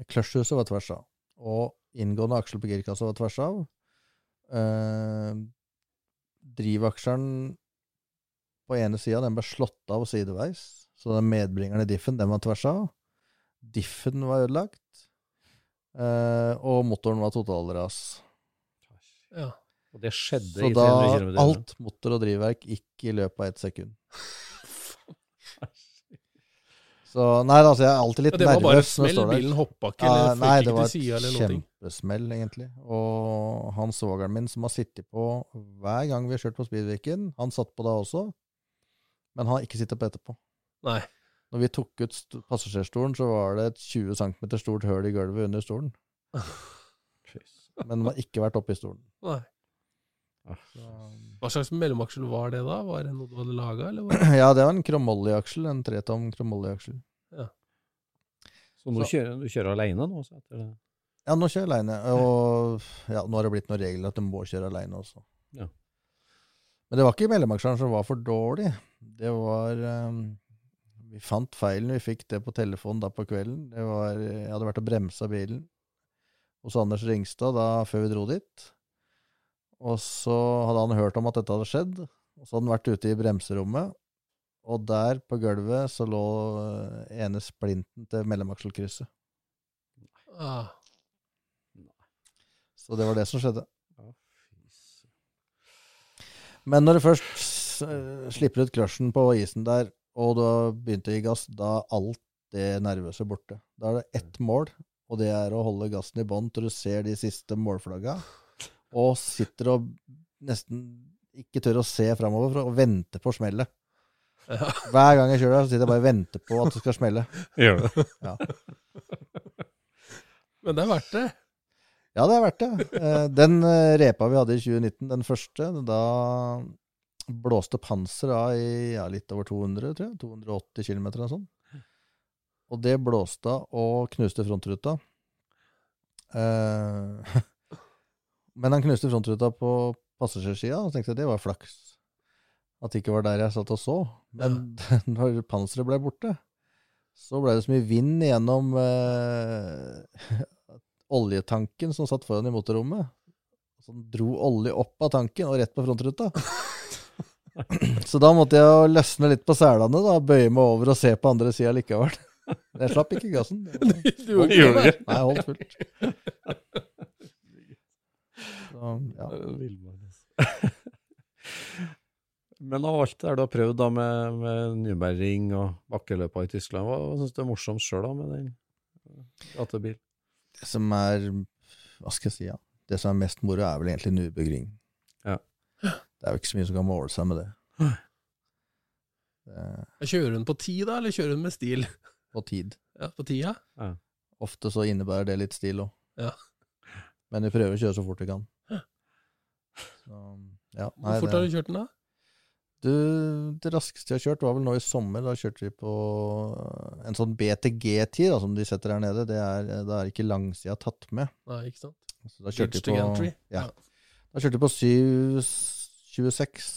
Clutchhuset var tvers av. Og inngående aksel på girkassa var tvers av. Uh, drivaksjeren på ene sida den ble slått av sideveis, så den medbringeren i diffen den var tvers av. Diffen var ødelagt. Eh, og motoren var totalras. ja. Og det skjedde Så i da 300 km Så da alt motor og drivverk gikk i løpet av ett sekund. Så nei, altså, jeg er alltid litt Ja, det var bare nervøs smell? Bilen hoppa ikke, Ja, eller nei, det var et kjempesmell, egentlig. Og han svogeren min som har sittet på hver gang vi har kjørt på Speedweeken, han satt på da også, men han har ikke sittet på etterpå. Nei. Når vi tok ut passasjerstolen, så var det et 20 cm stort høl i gulvet under stolen. Men den har ikke vært oppe i stolen. Nei. Ah, Så, Hva slags mellomaksel var det da? Var det noe du hadde laga, eller? Var det? ja, det var en kromolli-aksel, en tretom kromoljeaksel. Ja. Så nå Så- kjører du kjører alene nå? Så etter det. Ja, nå kjører jeg aleine. Og ja, nå har det blitt noen regler at du må kjøre aleine også. Ja. Men det var ikke mellomaksjeren som var for dårlig. Det var um, Vi fant feilen. Vi fikk det på telefonen da på kvelden. Det var, jeg hadde vært og bremsa bilen hos Anders Ringstad da før vi dro dit. Og så hadde han hørt om at dette hadde skjedd. Og så hadde han vært ute i bremserommet. Og der på gulvet så lå eh, ene splinten til mellomakselkrysset. Ah. Så det var det som skjedde. Men når det først slipper ut crushen på isen der, og du har begynt å gi gass, da er alt det nervøse borte. Da er det ett mål, og det er å holde gassen i bånn til du ser de siste målflagga, og sitter og nesten ikke tør å se framover og venter vente på smellet. Ja. Hver gang jeg kjører der, så sitter jeg bare og venter på at det skal smelle. Gjør det? Men det er verdt det. Ja, det er verdt det. Eh, Den eh, repa vi hadde i 2019, den første, da blåste panser av i ja, litt over 200, tror jeg. 280 km eller noe sånt. Og det blåste av og knuste frontruta. Eh, Men han knuste frontruta på passasjersida, og tenkte jeg det var flaks. At det ikke var der jeg satt og så. Men når panseret ble borte, så ble det så mye vind gjennom eh, oljetanken som satt foran i motorrommet. Som dro olje opp av tanken og rett på frontruta. Så da måtte jeg jo løsne litt på selene, da, bøye meg over og se på andre sida likevel. Jeg slapp ikke gassen. Var- Du gjorde ikke det? Nei, jeg holdt fullt. Så, ja. Altså. Men av alt det der du har prøvd da med, med Nürburgring og bakkeløpa i Tyskland, hva, hva syns du er morsomt sjøl med den gatebilen? Det som er Hva skal jeg si, ja. Det som er mest moro, er vel egentlig Nürburgring. Ja. Det er jo ikke så mye som kan måle seg med det. det Jeg Kjører hun på tid, da, eller kjører hun med stil? på tid. Ja, På tida? Ofte så innebærer det litt stil òg. Ja. Men vi prøver å kjøre så fort vi kan. Så, ja, nei, Hvor fort det- har du kjørt den, da? Du, det raskeste jeg har kjørt, var vel nå i sommer. Da kjørte vi på en sånn BTG-tid, som de setter her nede. Det er, da er ikke langsida tatt med. Nei, ikke sant? Så da kjørte vi på, Gantry. ja. Da kjørte vi på 726.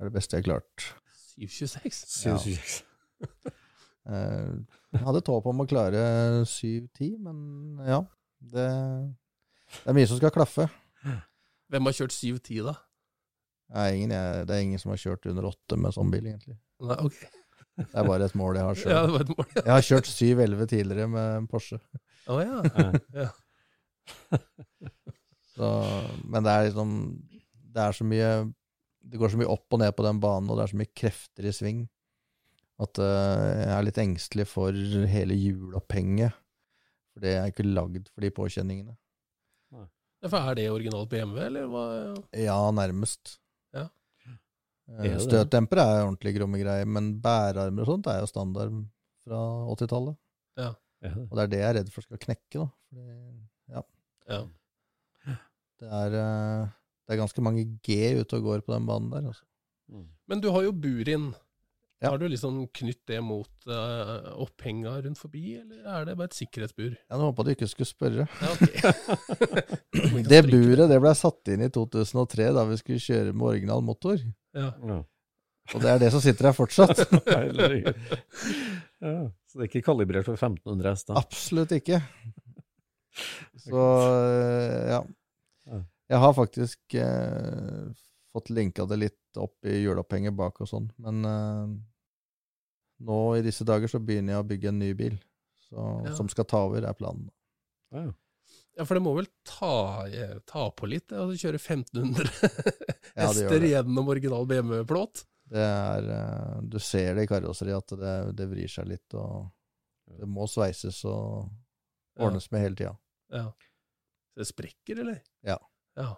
er det beste jeg har klart. 726? Ja. Eh, Jeg hadde et håp om å klare 710, men ja. Det, det er mye som skal klaffe. Hvem har kjørt 710, da? Er, ingen, jeg, det er ingen som har kjørt under 8 med sånn bil, egentlig. Nei, ok. Det er bare et mål jeg har sjøl. Ja, det var et mål. Ja. Jeg har kjørt 711 tidligere med Porsche. Å ja. ja. Så, men det er liksom Det er så mye Det går så mye opp og ned på den banen, og det er så mye krefter i sving at eh, jeg er litt engstelig for hele hjulopphenget. For det er ikke lagd for de påkjenningene. Ja, For er det originalt BMW, eller hva? Ja, nærmest. Ja. Eh, Er? Støtdemper er ordentlig gromme greier, men bærearmer og sånt er jo standard fra 80-tallet. Ja. Og det er det jeg er redd for skal knekke, da. Fordi, ja, Ja. det er, eh, det er ganske mange G ute og går på den banen der. Altså. Mm. Men du har jo burin. Ja. Har du liksom knytt det mot uh, opphenga rundt forbi, eller er det bare et sikkerhetsbur? Jeg hadde håpa du ikke skulle spørre. Ja. Det buret det ble satt inn i 2003, da vi skulle kjøre med original motor. Ja. Ja. Og det er det som sitter her fortsatt. Ja. Så det er ikke kalibrert for 1500 hest? Absolutt ikke. Så eh, ja. Jeg har faktisk eh, fått linka det litt opp i juleopphenget bak og sånn, men eh, nå i disse dager så begynner jeg å bygge en ny bil, så, Ja. som skal ta over, er planen. Ja. ja, for det må vel ta, eh, ta på litt, å altså kjøre 1500 Ja, det gjør hester ja, gjennom original BMW-plåt? Det er, eh, du ser det i karosseriet at det, det vrir seg litt, og det må sveises og ordnes med hele tida. Ja. Så det sprekker, eller? Ja. Ja.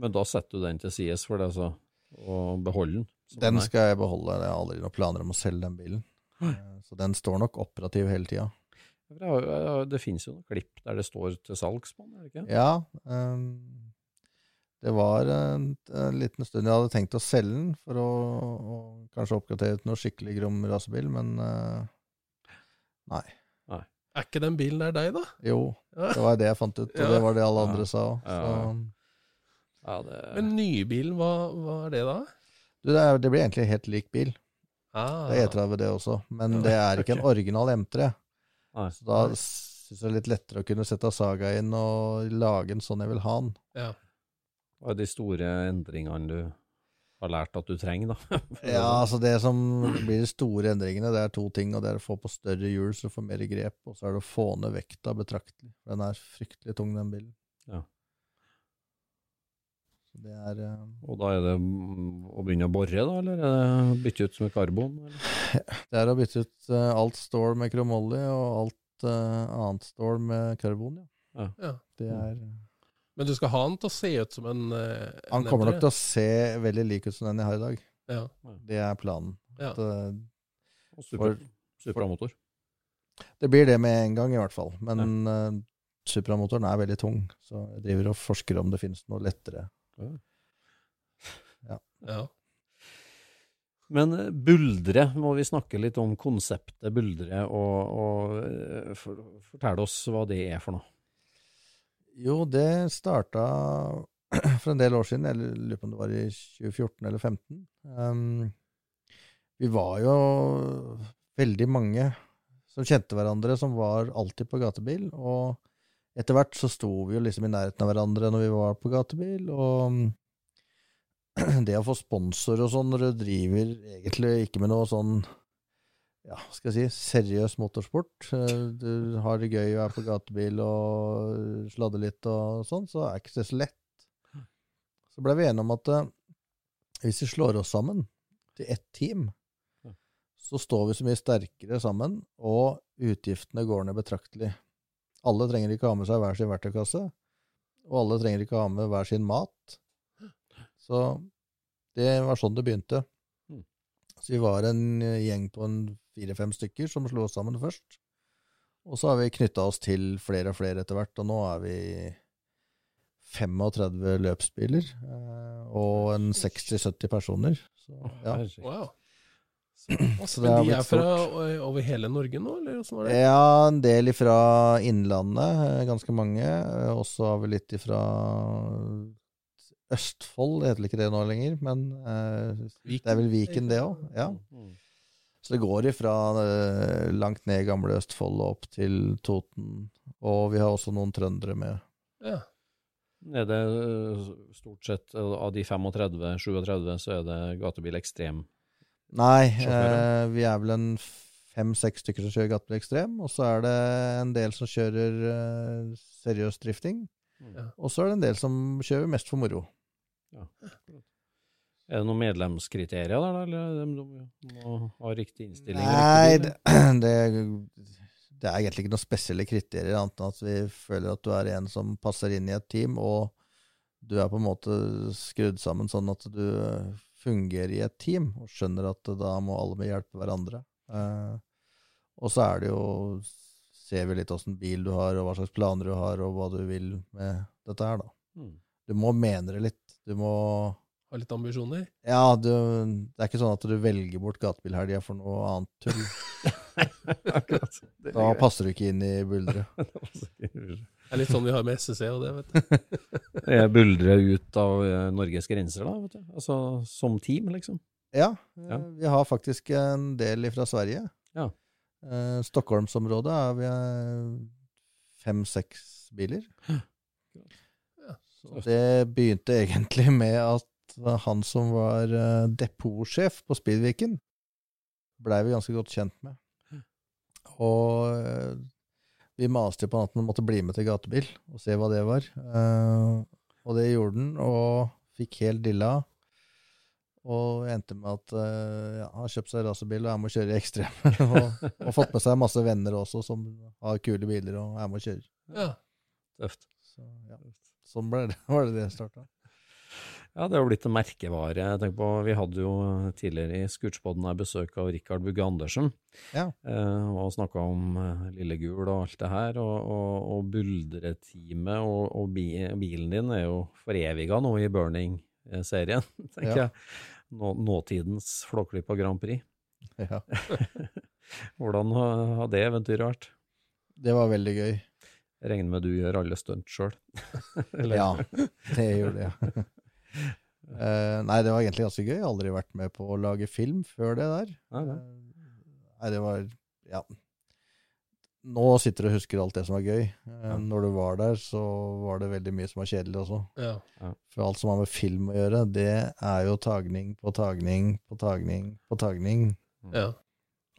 Men da setter du den til sides for det, altså, og beholder den? Den skal jeg beholde. Jeg har aldri noen planer om å selge den bilen. Eh, Så den står nok operativ hele tida. Det finnes jo noen klipp der det står til salgs på den, er det ikke? Ja. Um, det var en, en liten stund jeg hadde tenkt å selge den for å, å kanskje oppgradere til noe skikkelig grom rasebil, men uh, nei. Er ikke den bilen der deg, da? Jo, det var det jeg fant ut, og Ja. det var det alle Ja. andre sa òg. Ja. Ja, det, Men nybilen, hva, hva er det da? Du, det, er, det blir egentlig helt lik bil. Ah, Det er E30 det også, men det er ikke en original M3. Nei. Så da syns jeg det er litt lettere å kunne sette saga inn og lage en sånn jeg vil ha den. Ja. Hva er de store endringene du har lært at du trenger, da? Ja, altså det som blir de store endringene, det er to ting. og Det er å få på større hjul så du får mer grep, og så er det å få ned vekta betraktelig. Den er fryktelig tung, den bilen. Ja. Så det er eh, Og da er det mm, å begynne å bore, da, eller er det bytte ut med karbon? Eller? Det er å bytte ut eh, alt stål med kromolje og alt eh, annet stål med karbon, ja. ja. Det er Men du skal ha den til å se ut som en en Han kommer nok til å se veldig lik ut som den jeg har i dag. Ja. Det er planen. Ja. At, eh, For- Supramotor? det blir det med en gang, i hvert fall. Men uh, Supramotoren er veldig tung, så jeg driver og forsker om det finnes noe lettere. ja. Men eh, buldre, må vi snakke litt om konseptet buldre, og, og eh, for, fortelle oss hva det er for noe. Jo, det starta for en del år siden, jeg lurer på om det var i 2014 eller 2015. Um, vi var jo veldig mange som kjente hverandre, som var alltid på gatebil. Og etter hvert så sto vi jo liksom i nærheten av hverandre når vi var på gatebil. Og det å få sponsor og sånn når du driver egentlig ikke med noe sånn ja, skal jeg si, seriøs motorsport. Eh, Du har det gøy og er på gatebil og sladder litt og sånn, så er ikke det så lett. Så ble vi enige om at eh, hvis vi slår oss sammen til ett team, så står vi så mye sterkere sammen, og utgiftene går ned betraktelig. Alle trenger ikke ha med seg hver sin verktøykasse, og alle trenger ikke ha med hver sin mat. Så det var sånn det begynte. Mm. Så vi var en gjeng på en fire-fem stykker som slo oss sammen først. Og så har vi knytta oss til flere og flere etter hvert, og nå er vi 35 løpsbiler eh, og en 60-70 personer. Så, ja. Wow. Så det Men de er fra over hele Norge nå, eller åssen var det? Ja, en del ifra Innlandet, eh, ganske mange. Og Også har vi litt ifra Østfold, det heter ikke det nå lenger, men eh, det er vel Viken, det òg. Ja. Så det går ifra eh, langt ned i gamle Østfold og opp til Toten. Og vi har også noen trøndere med. Ja. Er det øh, stort sett øh, av de 35-37, så er det gatebil ekstrem? Nei, eh, vi er vel en fem-seks stykker som kjører gatebil Ekstrem. Og så er det en del som kjører eh, seriøs drifting. Ja. Og så er det en del som kjører mest for moro. Er det noen medlemskriterier der, da, eller er de må ha riktig innstilling? Nei, riktig det, det, er egentlig ikke noen spesielle kriterier, annet enn at vi føler at du er en som passer inn i et team, og du er på en måte skrudd sammen sånn at du fungerer i et team, og skjønner at da må alle med hjelpe hverandre. Eh, og så er det jo Ser vi litt åssen bil du har, og hva slags planer du har, og hva du vil med dette her, da. Mm. Du må mene det litt. Du må Har litt ambisjoner? Ja, du, det er ikke sånn at du velger bort gatebilhelga for noe annet tull. Akkurat. Da passer du ikke inn i buldret. Det er litt sånn vi har med SSC og det, vet du. Jeg buldrer ut av eh, Norges grenser, da, vet du. Altså som team, liksom. Ja, Ja. eh, vi har faktisk en del fra Sverige. Ja. Eh, Stockholmsområdet er vi fem-seks biler. Ja. Så det begynte egentlig med at han som var eh, depotsjef på Speedviken, blei vi ganske godt kjent med. Og eh, vi maste på at han måtte bli med til gatebil og se hva det var. Eh, og det gjorde han, og fikk helt dilla. Og endte med at eh, ja, han har kjøpt seg racerbil og er med å kjøre i ekstrem. og, og fått med seg masse venner også som har kule biler og er med å kjøre. Ja. Tøft. Så, ja. Sånn ble det, var det det starta. Ja, det har blitt en merkevare. Jeg tenker på, Vi hadde jo tidligere i Scootspoden her besøk av Rikard Bugge Andersen. Ja. Eh, og snakka om Lille Lillegul og alt det her. Og, og, og buldreteamet og, og bilen din er jo foreviga nå i Burning-serien, tenker Ja. jeg. Nå, nåtidens Flåklypa Grand Prix. Ja. Hvordan har det eventyret vært? Det var veldig gøy. Jeg regner med du gjør alle stunt sjøl? Ja, det gjorde jeg. Eh, nei, det var egentlig ganske gøy. Jeg har aldri vært med på å lage film før det der. Nei, nei. Eh, nei, det var Ja. Nå sitter du og husker alt det som var gøy. Uh, Ja. Når du var der, så var det veldig mye som var kjedelig også. ja. For alt som har med film å gjøre, det er jo tagning på tagning på tagning på tagning. ja.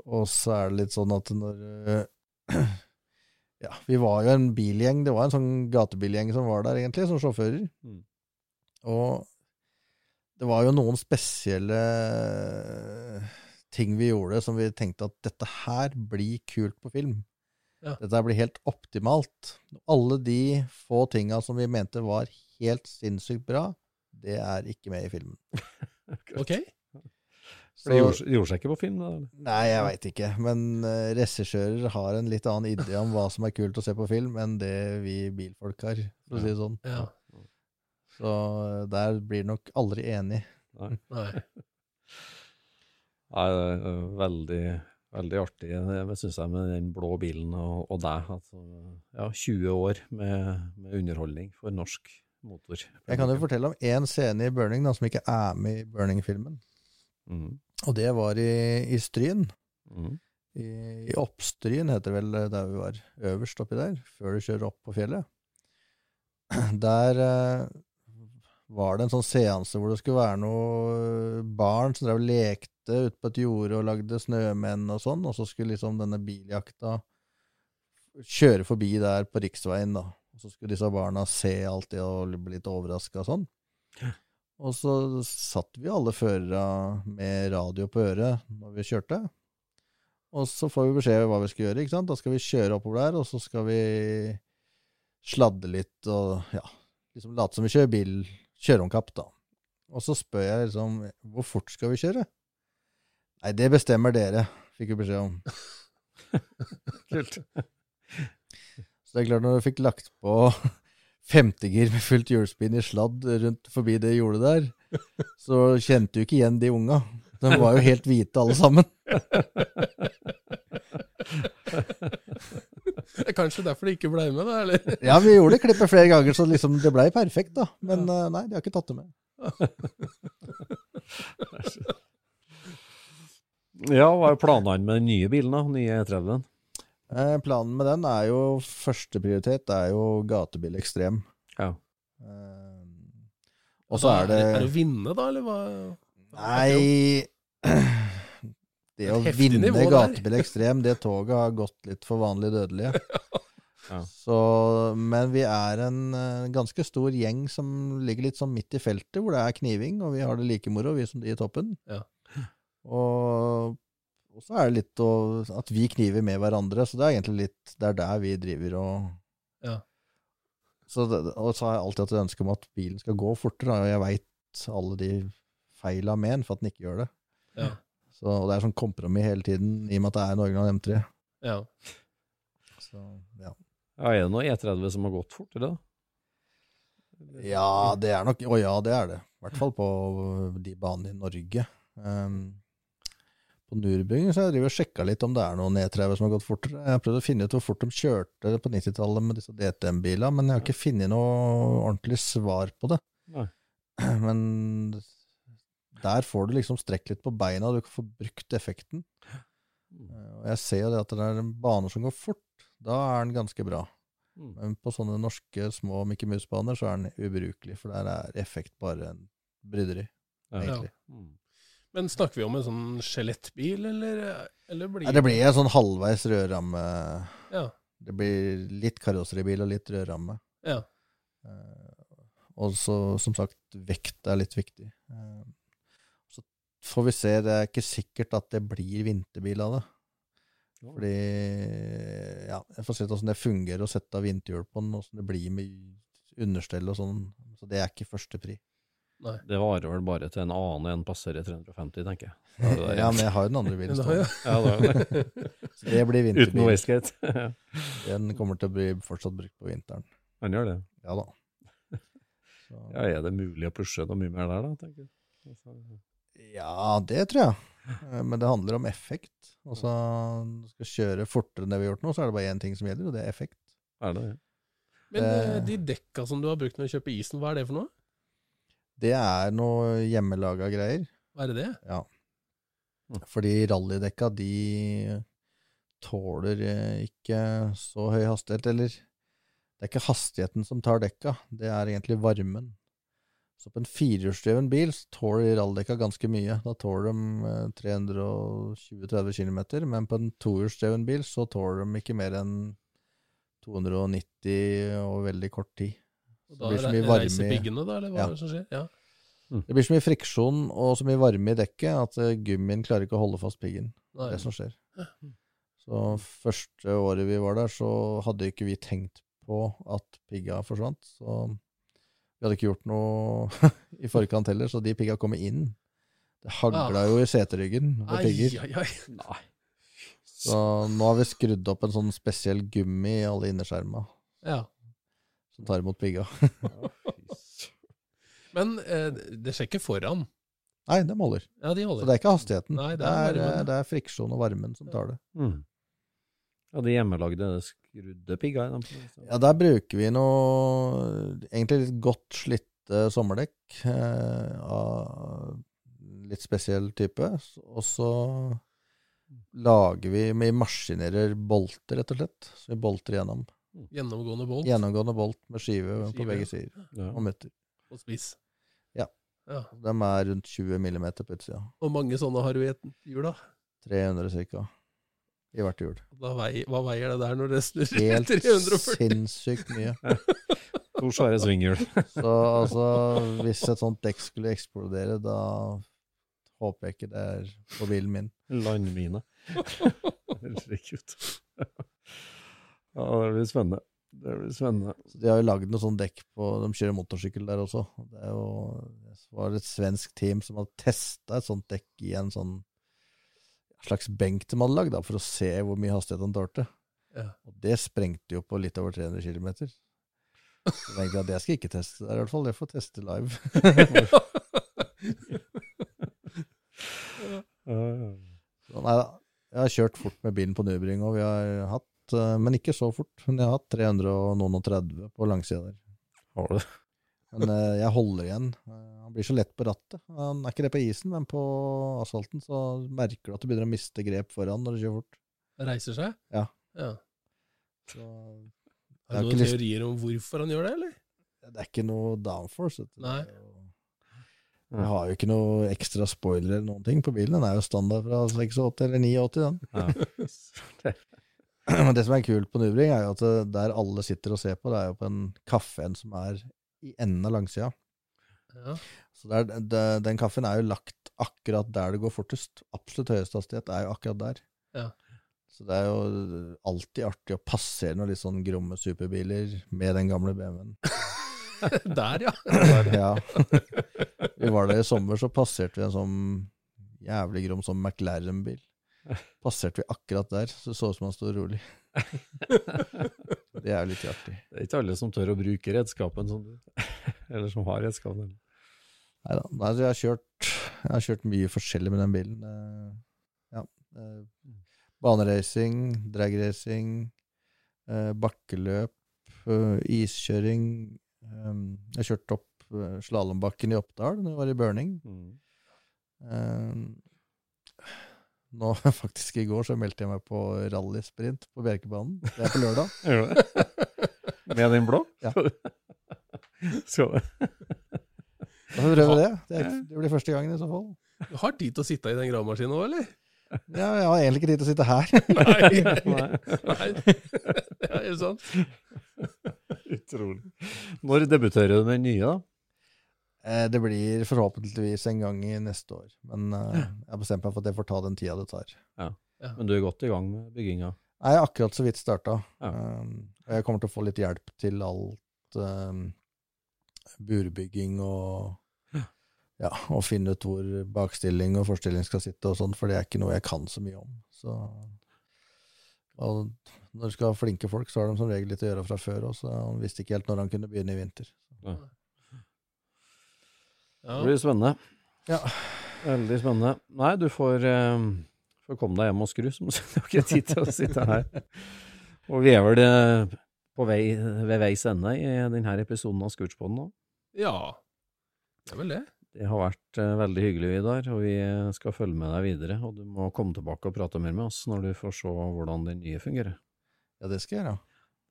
Og så er det litt sånn at når uh, Ja, vi var jo en bilgjeng. Det var en sånn gatebilgjeng som var der, egentlig, som sjåfører. Mm. Og det var jo noen spesielle ting vi gjorde som vi tenkte at dette her blir kult på film. Ja. Dette blir helt optimalt. Alle de få tinga som vi mente var helt sinnssykt bra, det er ikke med i filmen. Ok. For det gjorde, gjorde seg ikke på film? eller? Nei, jeg veit ikke. Men uh, regissører har en litt annen idé om hva som er kult å se på film, enn det vi bilfolk har, for å si det sånn. Ja. Så eh, der blir nok aldri enig. Nei. Nei. Nei, det er øh, veldig, veldig artig, det syns jeg, med den blå bilen og, og deg. Altså, ja, 20 år med, med underholdning for norsk motor. Jeg kan jo fortelle om én scene i Burning da, som ikke er med i Burning-filmen. Mm. Og det var i, i Stryn. Mm. I, I Oppstryn heter det vel eh, der vi var øverst oppi der, før du kjører opp på fjellet. Der eh, var det en sånn seanse hvor det skulle være noen barn som drev og lekte ute på et jorde og lagde snømenn og sånn, og så skulle liksom denne biljakta kjøre forbi der på riksveien, da. Og så skulle disse barna se alt det og bli litt overraska og sånn. Og så satt vi alle førere med radio på øret når vi kjørte. Og så får vi beskjed om hva vi skal gjøre. ikke sant? Da skal vi kjøre oppover der, og så skal vi sladde litt og ja, liksom late som vi kjører bil, kjøre om kapp, da. Og så spør jeg liksom hvor fort skal vi kjøre? Nei, det bestemmer dere, fikk vi beskjed om. Kult. Så det er klart, når du fikk lagt på femtegir med fullt hjulspinn i sladd rundt forbi det jordet der, så kjente du ikke igjen de unga. De var jo helt hvite alle sammen. Det er kanskje derfor de ikke ble med, da? eller? Ja, vi gjorde det klippet flere ganger, så liksom det ble perfekt, da. Men eh, nei, de har ikke tatt det med. Ja, hva er planene med den nye bilen, da? Nye E30-en? Eh, planen med den er jo Førsteprioritet er jo gatebil ekstrem. Ja. Eh, og så er det Er det å vinne, da, eller hva? Nei Det å vinne gatebil ekstrem, det toget har gått litt for vanlig dødelige. Ja. Så, men vi er en eh, ganske stor gjeng som ligger litt sånn midt i feltet, hvor det er kniving, og vi har det like moro, vi som de i toppen. Ja. Og, og så er det litt å, at vi kniver med hverandre, så det er egentlig litt Det er der vi driver og Ja. så det, Og så har jeg alltid hatt et ønske om at bilen skal gå fortere, og jeg veit alle de feila av men for at den ikke gjør det. Ja. Så, og det er sånn kompromiss hele tiden, i og med at det er en original M3. ja. Så, ja. ja. Er det noe E30 som har gått fortere, da? ja, det er nok Å ja, det er det. I hvert fall på de banene i Norge. Um, på Nürburgring så har jeg drivet og sjekka litt om det er noen E30 som har gått fortere. Jeg har prøvd å finne ut hvor fort de kjørte på 90-tallet med disse DTM-bilene, men jeg har ikke funnet noe ordentlig svar på det. Nei. Men der får du liksom strekk litt på beina, du kan få brukt effekten. Eh, Og jeg ser jo det at det er baner som går fort, da er den ganske bra. Mm. Men på sånne norske små Mickey Mouse-baner så er den ubrukelig, for der er effekt bare en bryderi, egentlig. Ja. Men snakker vi om en sånn skjelettbil, eller, eller blir Nei, det blir en sånn halvveis rødramme. Ja. Det blir litt karosseribil og litt rødramme. ja. Eh, Og så, som sagt, vekt er litt viktig. Eh, får vi se. Det er ikke sikkert at det blir vinterbil av det. Fordi Ja, jeg får se åssen det fungerer å sette av vinterhjul på den, åssen det blir med understell og sånn. Så det er ikke førstepri. Nei. Det varer vel bare til en annen enn passerer 350, tenker jeg. Det. Ja, men jeg har jo den andre bilen Men det har stående. Ja, det det. Så det blir vinterbil. Uten wastegate. Den kommer til å bli fortsatt brukt på vinteren. Han gjør det. Ja da. Så, Ja, er det mulig å pushe noe mye mer der, da? tenker jeg. Ja, det tror jeg. Eh, Men det handler om effekt. Altså, du skal kjøre fortere enn det vi har gjort nå, så er det bare én ting som gjelder, og det er effekt. Er det det? Men eh, de dekka som du har brukt når du kjøper isen, hva er det for noe? Det er noe hjemmelaga greier. Hva er det det? Ja. Fordi rallydekka, de tåler eh, ikke så høy hastighet, eller det er ikke hastigheten som tar dekka, det er egentlig varmen. Så på en firehjulsdreven bil så tåler ralldekka ganske mye. Da tåler de eh, 320-30 km, men på en tohjulsdreven bil så tåler de ikke mer enn 290 og veldig kort tid. Og Det da blir mye varme reiser i- piggene, da, eller hva Ja. er det som skjer? Ja. Det blir så mye friksjon og så mye varme i dekket at eh, gummien klarer ikke å holde fast piggen. Det er det som skjer. Så første året vi var der, så hadde ikke vi tenkt på at pigga forsvant. Så vi hadde ikke gjort noe i forkant heller, så de pigga kom inn. Det hagla jo i seteryggen med Ai, pigger. ai. Så nå har vi skrudd opp en sånn spesiell gummi i alle innerskjerma Ja. som tar imot pigga. Men eh, det skjer ikke foran. Nei, de holder. Ja, de holder. Så det er ikke hastigheten. Nei, det det, er er, varmen. eh, det er friksjon og varmen som tar det. Mm. Ja, de hjemmelagde skrudde pigga i dem. Ja, der bruker vi noe egentlig litt godt slitte sommerdekk eh, av litt spesiell type. Og så lager vi Vi maskinerer bolter, rett og slett. Så vi bolter gjennom. Gjennomgående bolt Gjennomgående bolt med skive, på begge sider. Ja. Og mutter. og spiss. Ja. ja. De er rundt 20 millimeter på utsida. Hvor mange sånne har du i et hjul, da? 300 ca. I hvert hjul. Vei, hva veier det der når det snurrer? Helt 340? sinnssykt mye. To svære svinghjul. Så altså, hvis et sånt dekk skulle eksplodere, da håper jeg ikke det er på bilen min. Landmine. Herregud. Ja, det blir spennende. Det blir spennende. Så de har jo lagd noe sånt dekk på De kjører motorsykkel der også. Det er jo, det var et svensk team som hadde testa et sånt dekk i en sånn slags benk de hadde lagd, for å se hvor mye hastighet han tålte. Ja. Og det sprengte jo på litt over 300 km. Så jeg tenkte at jeg skal ikke teste der, i hvert fall. Det får teste live. Så nei da. Jeg har kjørt fort med bilen på Nybring, og vi har hatt, eh, men ikke så fort. Men jeg har hatt 300 og noen og 30 på langsida der. Har du det? Men eh, jeg holder igjen. Eh, Han blir så lett på rattet. Han er ikke det på isen, men på asfalten så merker du at du begynner å miste grep foran når du kjører fort. Reiser seg? Ja. ja. Så Er det noen lyst- teorier om hvorfor han gjør det, eller? det er ikke noe downforce. Nei. Jeg har jo ikke noe ekstra spoiler eller noen ting på bilen. Den er jo standard fra 86 eller 89, den. Ja. Men det som er kult på Nubring, er jo at der alle sitter og ser på, det er jo på en kaffen som er i enden av langsida. Ja. Så der, er, det, den kaffen er jo lagt akkurat der det går fortest. Absolutt høyeste hastighet er jo akkurat der. Ja. Så det er jo alltid artig å passere noen litt sånn gromme superbiler med den gamle BMW-en. Der, ja. ja. Vi var der i sommer, så passerte vi en sånn jævlig grom sånn McLaren-bil. Passerte vi akkurat der, så det så ut som han sto rolig. Det er jo litt artig. Det er ikke alle som tør å bruke redskapen som du. Eller som har redskapen. Nei, så jeg har kjørt Jeg har kjørt mye forskjellig med den bilen. Ja. Baneracing, dragracing, eh, bakkeløp, eh, iskjøring. eh, Jeg har kjørt opp slalåmbakken i Oppdal da jeg var i burning. Mm. Nå, faktisk i går, så meldte jeg meg på rallysprint på Bjerkebanen. Det er på lørdag. Gjør det? Med din blå? Ja. Skal du? Da får vi prøve det. Det, er, det blir første gangen i så fall. Du har tid til å sitte i den gravemaskinen òg, eller? Ja, jeg har egentlig ikke tid til å sitte her. Nei. Nei. Nei. Det er jo sant. Utrolig. Når debuterer du med den nye, da? Eh, Det blir forhåpentligvis en gang i neste år. Men eh, jeg har bestemt meg for at jeg får ta den tida det tar. Men du er godt i gang med bygginga? Jeg er akkurat så vidt starta. Ja. Og jeg kommer til å få litt hjelp til alt um, burbygging og ja, og finne ut hvor bakstilling og forstilling skal sitte og sånn, for det er ikke noe jeg kan så mye om. Så, og når du skal ha flinke folk, så har de som regel litt å gjøre fra før òg, så han visste ikke helt når han kunne begynne i vinter. Ja. Ja. Det blir spennende. Ja. Veldig spennende. Nei, du får, eh, får komme deg hjem og skru, som du har ikke tid til å sitte her. Og vi er vel eh, på vei, ved veis ende i denne episoden av Scootspoden nå. ja. Det er vel det. Det har vært uh, veldig hyggelig, Vidar, og vi skal følge med deg videre. Og du må komme tilbake og prate mer med oss når du får se hvordan den nye fungerer. Ja, det skal jeg gjøre.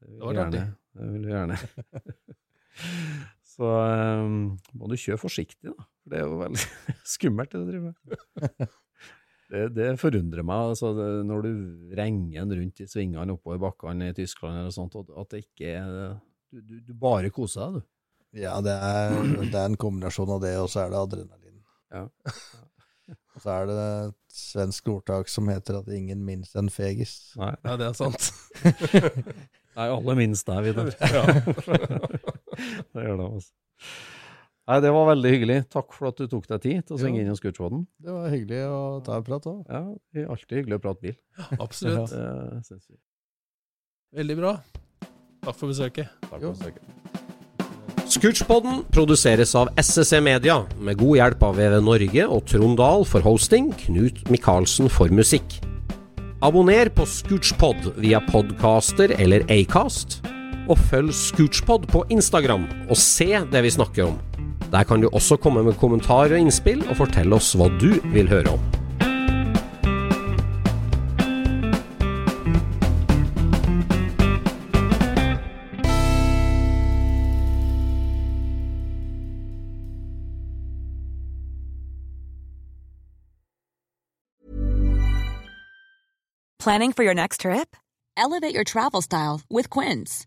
Det vil Det var artig. Det vil vi gjerne. Så um, må du kjøre forsiktig, da. For det er jo veldig skummelt, det du driver med. Det, det forundrer meg, altså, det, når du renger en rundt i svingene oppover bakkene i Tyskland eller sånt, at det ikke er Du, du, du bare koser deg, du. Ja, det er, det er en kombinasjon av det, og så er det adrenalin. Ja. Og så er det et svensk ordtak som heter at ingen minst en fegis. Nei, Ja, det er sant. Nei alle minst deg, Vidar. Det gjør det, altså. Nei, det var veldig hyggelig. Takk for at du tok deg tid til å svinge inn innom Scootspoden. Det var hyggelig å ta en prat òg. Ja, alltid hyggelig å prate bil. Absolutt. ja. Veldig bra. Takk for besøket. Takk for besøket. Scootchpoden produseres av SSC Media, med god hjelp av VV Norge og Trond Dahl for hosting, Knut Micaelsen for musikk. Abonner på Scootchpod via podcaster eller Acast, og følg Scootspod på Instagram og se det vi snakker om. Der kan du også komme med kommentarer og innspill, og fortelle oss hva du vil høre om. Planning for your next trip? Elevate your travel style with Quince.